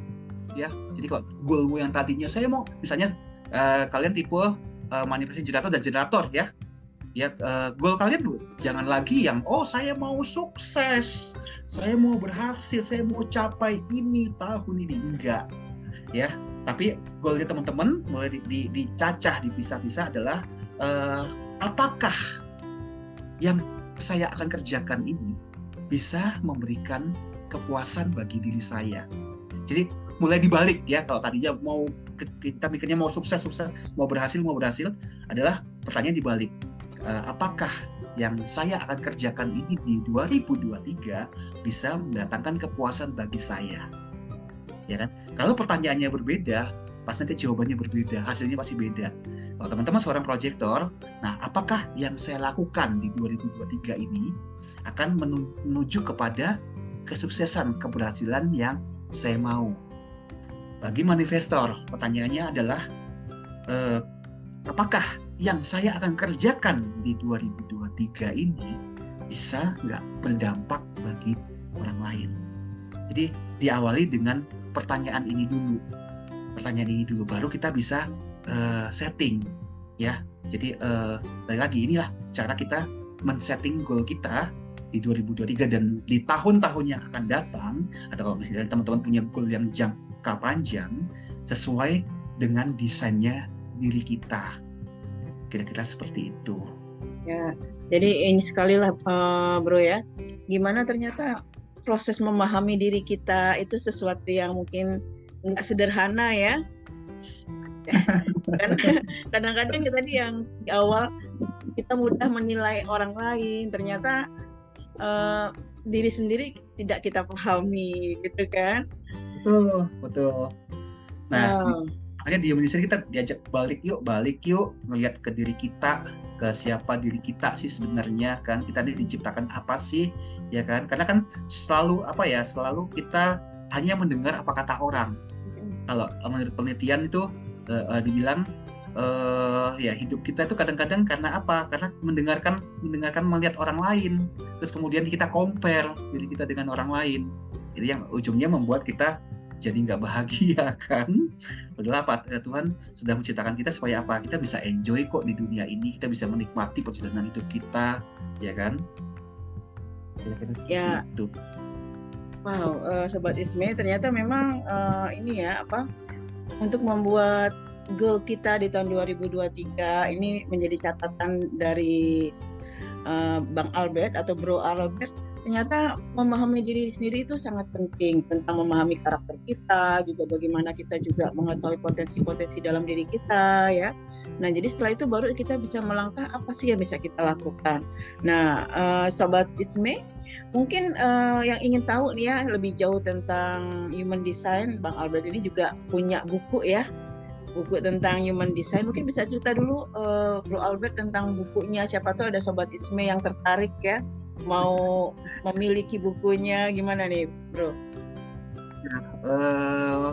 ya. Jadi kalau goalmu yang tadinya saya mau, misalnya uh, kalian tipe uh, manifestasi generator dan generator ya, ya uh, goal kalian jangan lagi yang oh saya mau sukses saya mau berhasil saya mau capai ini tahun ini enggak ya. Tapi goalnya teman-teman mulai di, di, dicacah dipisah-pisah adalah uh, apakah yang saya akan kerjakan ini bisa memberikan kepuasan bagi diri saya? Jadi mulai dibalik ya kalau tadinya mau kita mikirnya mau sukses sukses mau berhasil mau berhasil adalah pertanyaan dibalik. Uh, apakah yang saya akan kerjakan ini di 2023 bisa mendatangkan kepuasan bagi saya ya kan kalau pertanyaannya berbeda, pasti nanti jawabannya berbeda, hasilnya pasti beda. Kalau teman-teman seorang proyektor, nah apakah yang saya lakukan di 2023 ini akan menuju kepada kesuksesan, keberhasilan yang saya mau? Bagi manifestor, pertanyaannya adalah eh, apakah yang saya akan kerjakan di 2023 ini bisa nggak berdampak bagi orang lain? Jadi diawali dengan pertanyaan ini dulu. Pertanyaan ini dulu baru kita bisa uh, setting ya. Jadi uh, lagi inilah cara kita men-setting goal kita di 2023 dan di tahun-tahun yang akan datang atau kalau misalnya teman-teman punya goal yang jangka panjang sesuai dengan desainnya diri kita. Kira-kira seperti itu. Ya jadi ini sekali lah uh, bro ya. Gimana ternyata proses memahami diri kita itu sesuatu yang mungkin nggak sederhana ya. karena kadang-kadang kita tadi yang di awal kita mudah menilai orang lain ternyata uh, diri sendiri tidak kita pahami gitu kan betul betul nah oh. Makanya di Indonesia kita diajak balik yuk balik yuk melihat ke diri kita ke siapa diri kita sih sebenarnya kan. Kita ini diciptakan apa sih ya kan? Karena kan selalu apa ya selalu kita hanya mendengar apa kata orang. Kalau menurut penelitian itu uh, uh, dibilang uh, ya hidup kita itu kadang-kadang karena apa? Karena mendengarkan mendengarkan melihat orang lain. Terus kemudian kita compare diri kita dengan orang lain. Itu yang ujungnya membuat kita jadi nggak bahagia kan? Padahal apa? Ya Tuhan sudah menciptakan kita supaya apa? Kita bisa enjoy kok di dunia ini. Kita bisa menikmati perjalanan hidup kita ya kan? Kira-kira seperti ya. itu. Wow uh, sobat Isme ternyata memang uh, ini ya apa untuk membuat goal kita di tahun 2023 ini menjadi catatan dari uh, Bang Albert atau Bro Albert ternyata memahami diri sendiri itu sangat penting. Tentang memahami karakter kita juga bagaimana kita juga mengetahui potensi-potensi dalam diri kita ya. Nah jadi setelah itu baru kita bisa melangkah apa sih yang bisa kita lakukan. Nah uh, sobat Isme mungkin uh, yang ingin tahu nih ya lebih jauh tentang human design Bang Albert ini juga punya buku ya. Buku tentang human design. Mungkin bisa cerita dulu uh, Bro Albert tentang bukunya. Siapa tahu ada sobat Isme yang tertarik ya mau memiliki bukunya gimana nih bro? Ya, uh,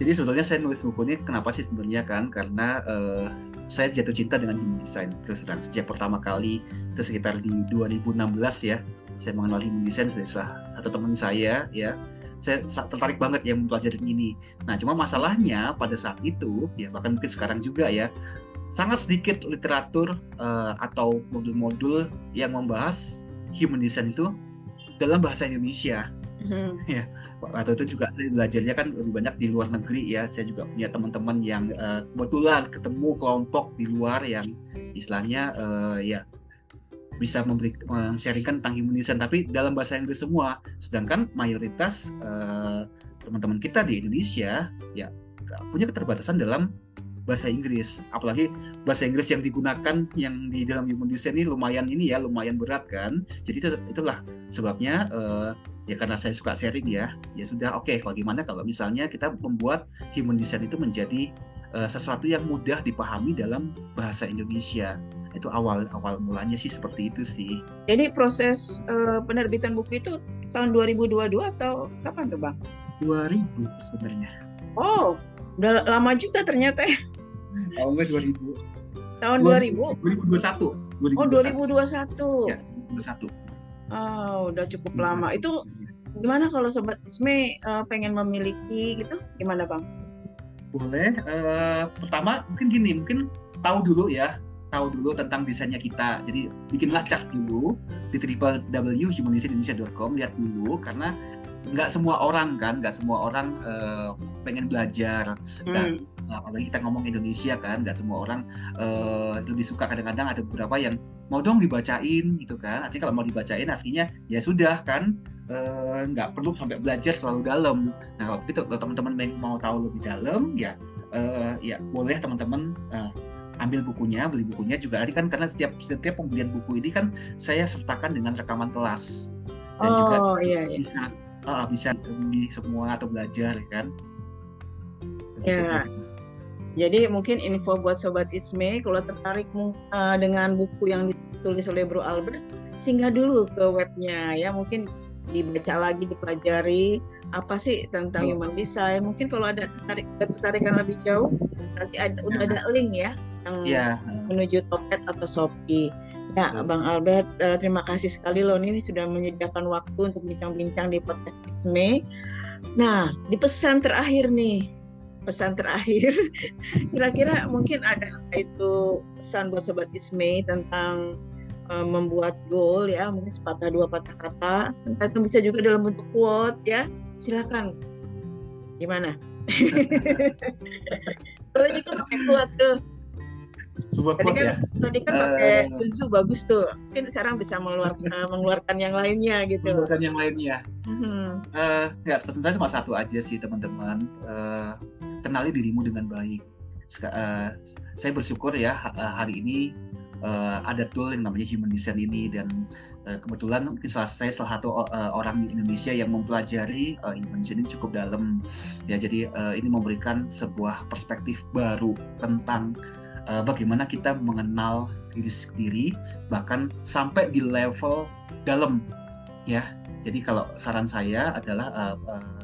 jadi sebetulnya saya nulis buku ini kenapa sih sebenarnya kan karena uh, saya jatuh cinta dengan human design terus terang sejak pertama kali itu sekitar di 2016 ya saya mengenal human design dari satu teman saya ya saya tertarik banget yang mempelajari ini. Nah, cuma masalahnya pada saat itu, ya bahkan mungkin sekarang juga ya, sangat sedikit literatur uh, atau modul-modul yang membahas human design itu dalam bahasa Indonesia. Mm-hmm. ya atau itu juga saya belajarnya kan lebih banyak di luar negeri ya saya juga punya teman-teman yang uh, kebetulan ketemu kelompok di luar yang istilahnya uh, ya bisa memberi sharingkan tentang human design tapi dalam bahasa Inggris semua sedangkan mayoritas uh, teman-teman kita di Indonesia ya punya keterbatasan dalam bahasa Inggris apalagi bahasa Inggris yang digunakan yang di dalam human design ini lumayan ini ya lumayan berat kan. Jadi itu, itulah sebabnya uh, ya karena saya suka sharing ya. Ya sudah oke okay, bagaimana kalau misalnya kita membuat human design itu menjadi uh, sesuatu yang mudah dipahami dalam bahasa Indonesia? Itu awal awal mulanya sih seperti itu sih. Jadi proses uh, penerbitan buku itu tahun 2022 atau kapan tuh bang? 2000 sebenarnya. Oh udah lama juga ternyata ya. Tahunnya 2000. Tahun 2000? 2021. 2021. Oh, 2021. Ya, 2021. Oh, udah cukup 2021. lama. Itu gimana kalau sobat Isme uh, pengen memiliki gitu? Gimana, Bang? Boleh. Uh, pertama mungkin gini, mungkin tahu dulu ya tahu dulu tentang desainnya kita. Jadi bikinlah chart dulu di www.humanisindonesia.com lihat dulu karena nggak semua orang kan, nggak semua orang uh, pengen belajar. Dan hmm apalagi kita ngomong Indonesia kan nggak semua orang uh, lebih suka kadang-kadang ada beberapa yang mau dong dibacain gitu kan artinya kalau mau dibacain artinya ya sudah kan uh, nggak perlu sampai belajar terlalu dalam nah kalau gitu kalau teman-teman mau tahu lebih dalam ya uh, ya boleh teman-teman uh, ambil bukunya, beli bukunya juga nanti kan karena setiap setiap pembelian buku ini kan saya sertakan dengan rekaman kelas dan oh, juga iya, iya. bisa uh, bisa beli semua atau belajar kan. Ya. Gitu. Jadi mungkin info buat sobat It's Me kalau tertarik uh, dengan buku yang ditulis oleh Bro Albert, singgah dulu ke webnya ya. Mungkin dibaca lagi, dipelajari apa sih tentang oh. human design. Mungkin kalau ada tertarik ketertarikan lebih jauh, nanti ada udah ada link ya yang yeah. menuju Topet atau Shopee. Ya, Bang Albert, uh, terima kasih sekali loh nih sudah menyediakan waktu untuk bincang-bincang di podcast Isme. Nah, di pesan terakhir nih, pesan terakhir. Kira-kira mungkin ada itu pesan buat sobat Isme tentang uh, membuat goal ya mungkin sepatah dua patah kata. Itu bisa juga dalam bentuk quote ya. Silakan. Gimana? Kalau itu pakai quote sebuah tadi kan, ya. Tadi kan pakai uh, Suzu bagus tuh. Mungkin sekarang bisa mengeluarkan, uh, mengeluarkan yang lainnya gitu. Mengeluarkan yang lainnya. Mm-hmm. Uh, ya pesan saya cuma satu aja sih teman-teman. Uh, kenali dirimu dengan baik. uh, saya bersyukur ya hari ini uh, ada tool yang namanya human design ini dan uh, kebetulan mungkin salah saya salah satu uh, orang Indonesia yang mempelajari uh, human design ini cukup dalam ya jadi uh, ini memberikan sebuah perspektif baru tentang uh, bagaimana kita mengenal diri sendiri bahkan sampai di level dalam ya. Jadi kalau saran saya adalah uh, uh,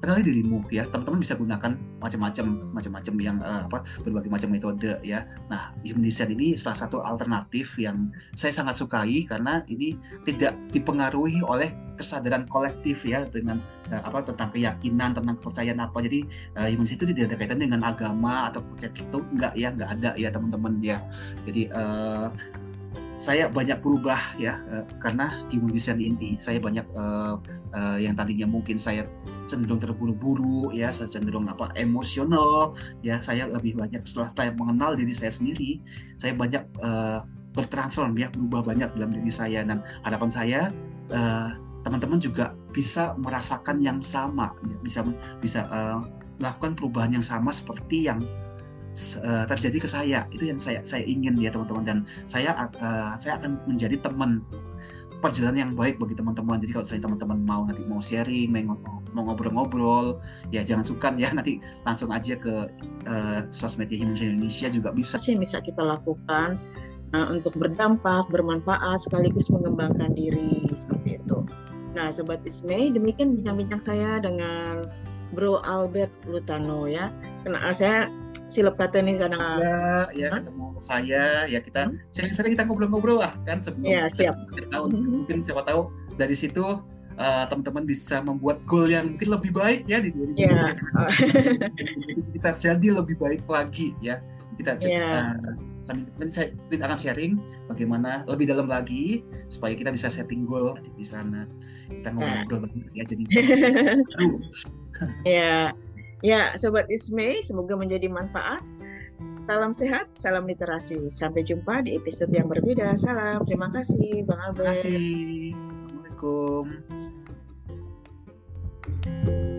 kenali dirimu ya. Teman-teman bisa gunakan macam-macam macam-macam yang uh, apa berbagai macam metode ya. Nah human design ini salah satu alternatif yang saya sangat sukai karena ini tidak dipengaruhi oleh kesadaran kolektif ya dengan uh, apa tentang keyakinan tentang kepercayaan apa. Jadi uh, human design itu tidak ada kaitan dengan agama atau percaya itu enggak ya enggak ada ya teman-teman ya. Jadi uh, saya banyak berubah ya uh, karena design ini saya banyak uh, uh, yang tadinya mungkin saya cenderung terburu-buru ya saya cenderung apa emosional ya saya lebih banyak setelah saya mengenal diri saya sendiri saya banyak uh, bertransform ya berubah banyak dalam diri saya. Dan harapan saya uh, teman-teman juga bisa merasakan yang sama ya bisa bisa uh, melakukan perubahan yang sama seperti yang uh, terjadi ke saya. Itu yang saya saya ingin ya teman-teman. Dan saya uh, saya akan menjadi teman perjalanan yang baik bagi teman-teman. Jadi kalau saya teman-teman mau nanti mau sharing mau ngobrol-ngobrol ya jangan sukar ya. Nanti langsung aja ke uh, sosmednya Indonesia juga bisa. Yang bisa kita lakukan uh, untuk berdampak bermanfaat sekaligus mengembangkan diri seperti itu nah sobat Ismay demikian bincang-bincang saya dengan Bro Albert Lutano ya karena saya silap kata ini kadang ya, ya ketemu saya ya kita hmm? sering-sering kita ngobrol-ngobrol lah kan sebelum ya, siap. tahun hmm. mungkin siapa tahu dari situ uh, teman-teman bisa membuat goal yang mungkin lebih baik ya di 2020 ya. kita jadi lebih baik lagi ya kita ya. uh, Kan nanti, nanti akan sharing bagaimana lebih dalam lagi supaya kita bisa setting goal di sana. Kita hmm. ngobrol nah. banget ya jadi. ya, ya sobat Isme, semoga menjadi manfaat. Salam sehat, salam literasi. Sampai jumpa di episode yang berbeda. Salam, terima kasih Bang Albert. Terima kasih. Assalamualaikum.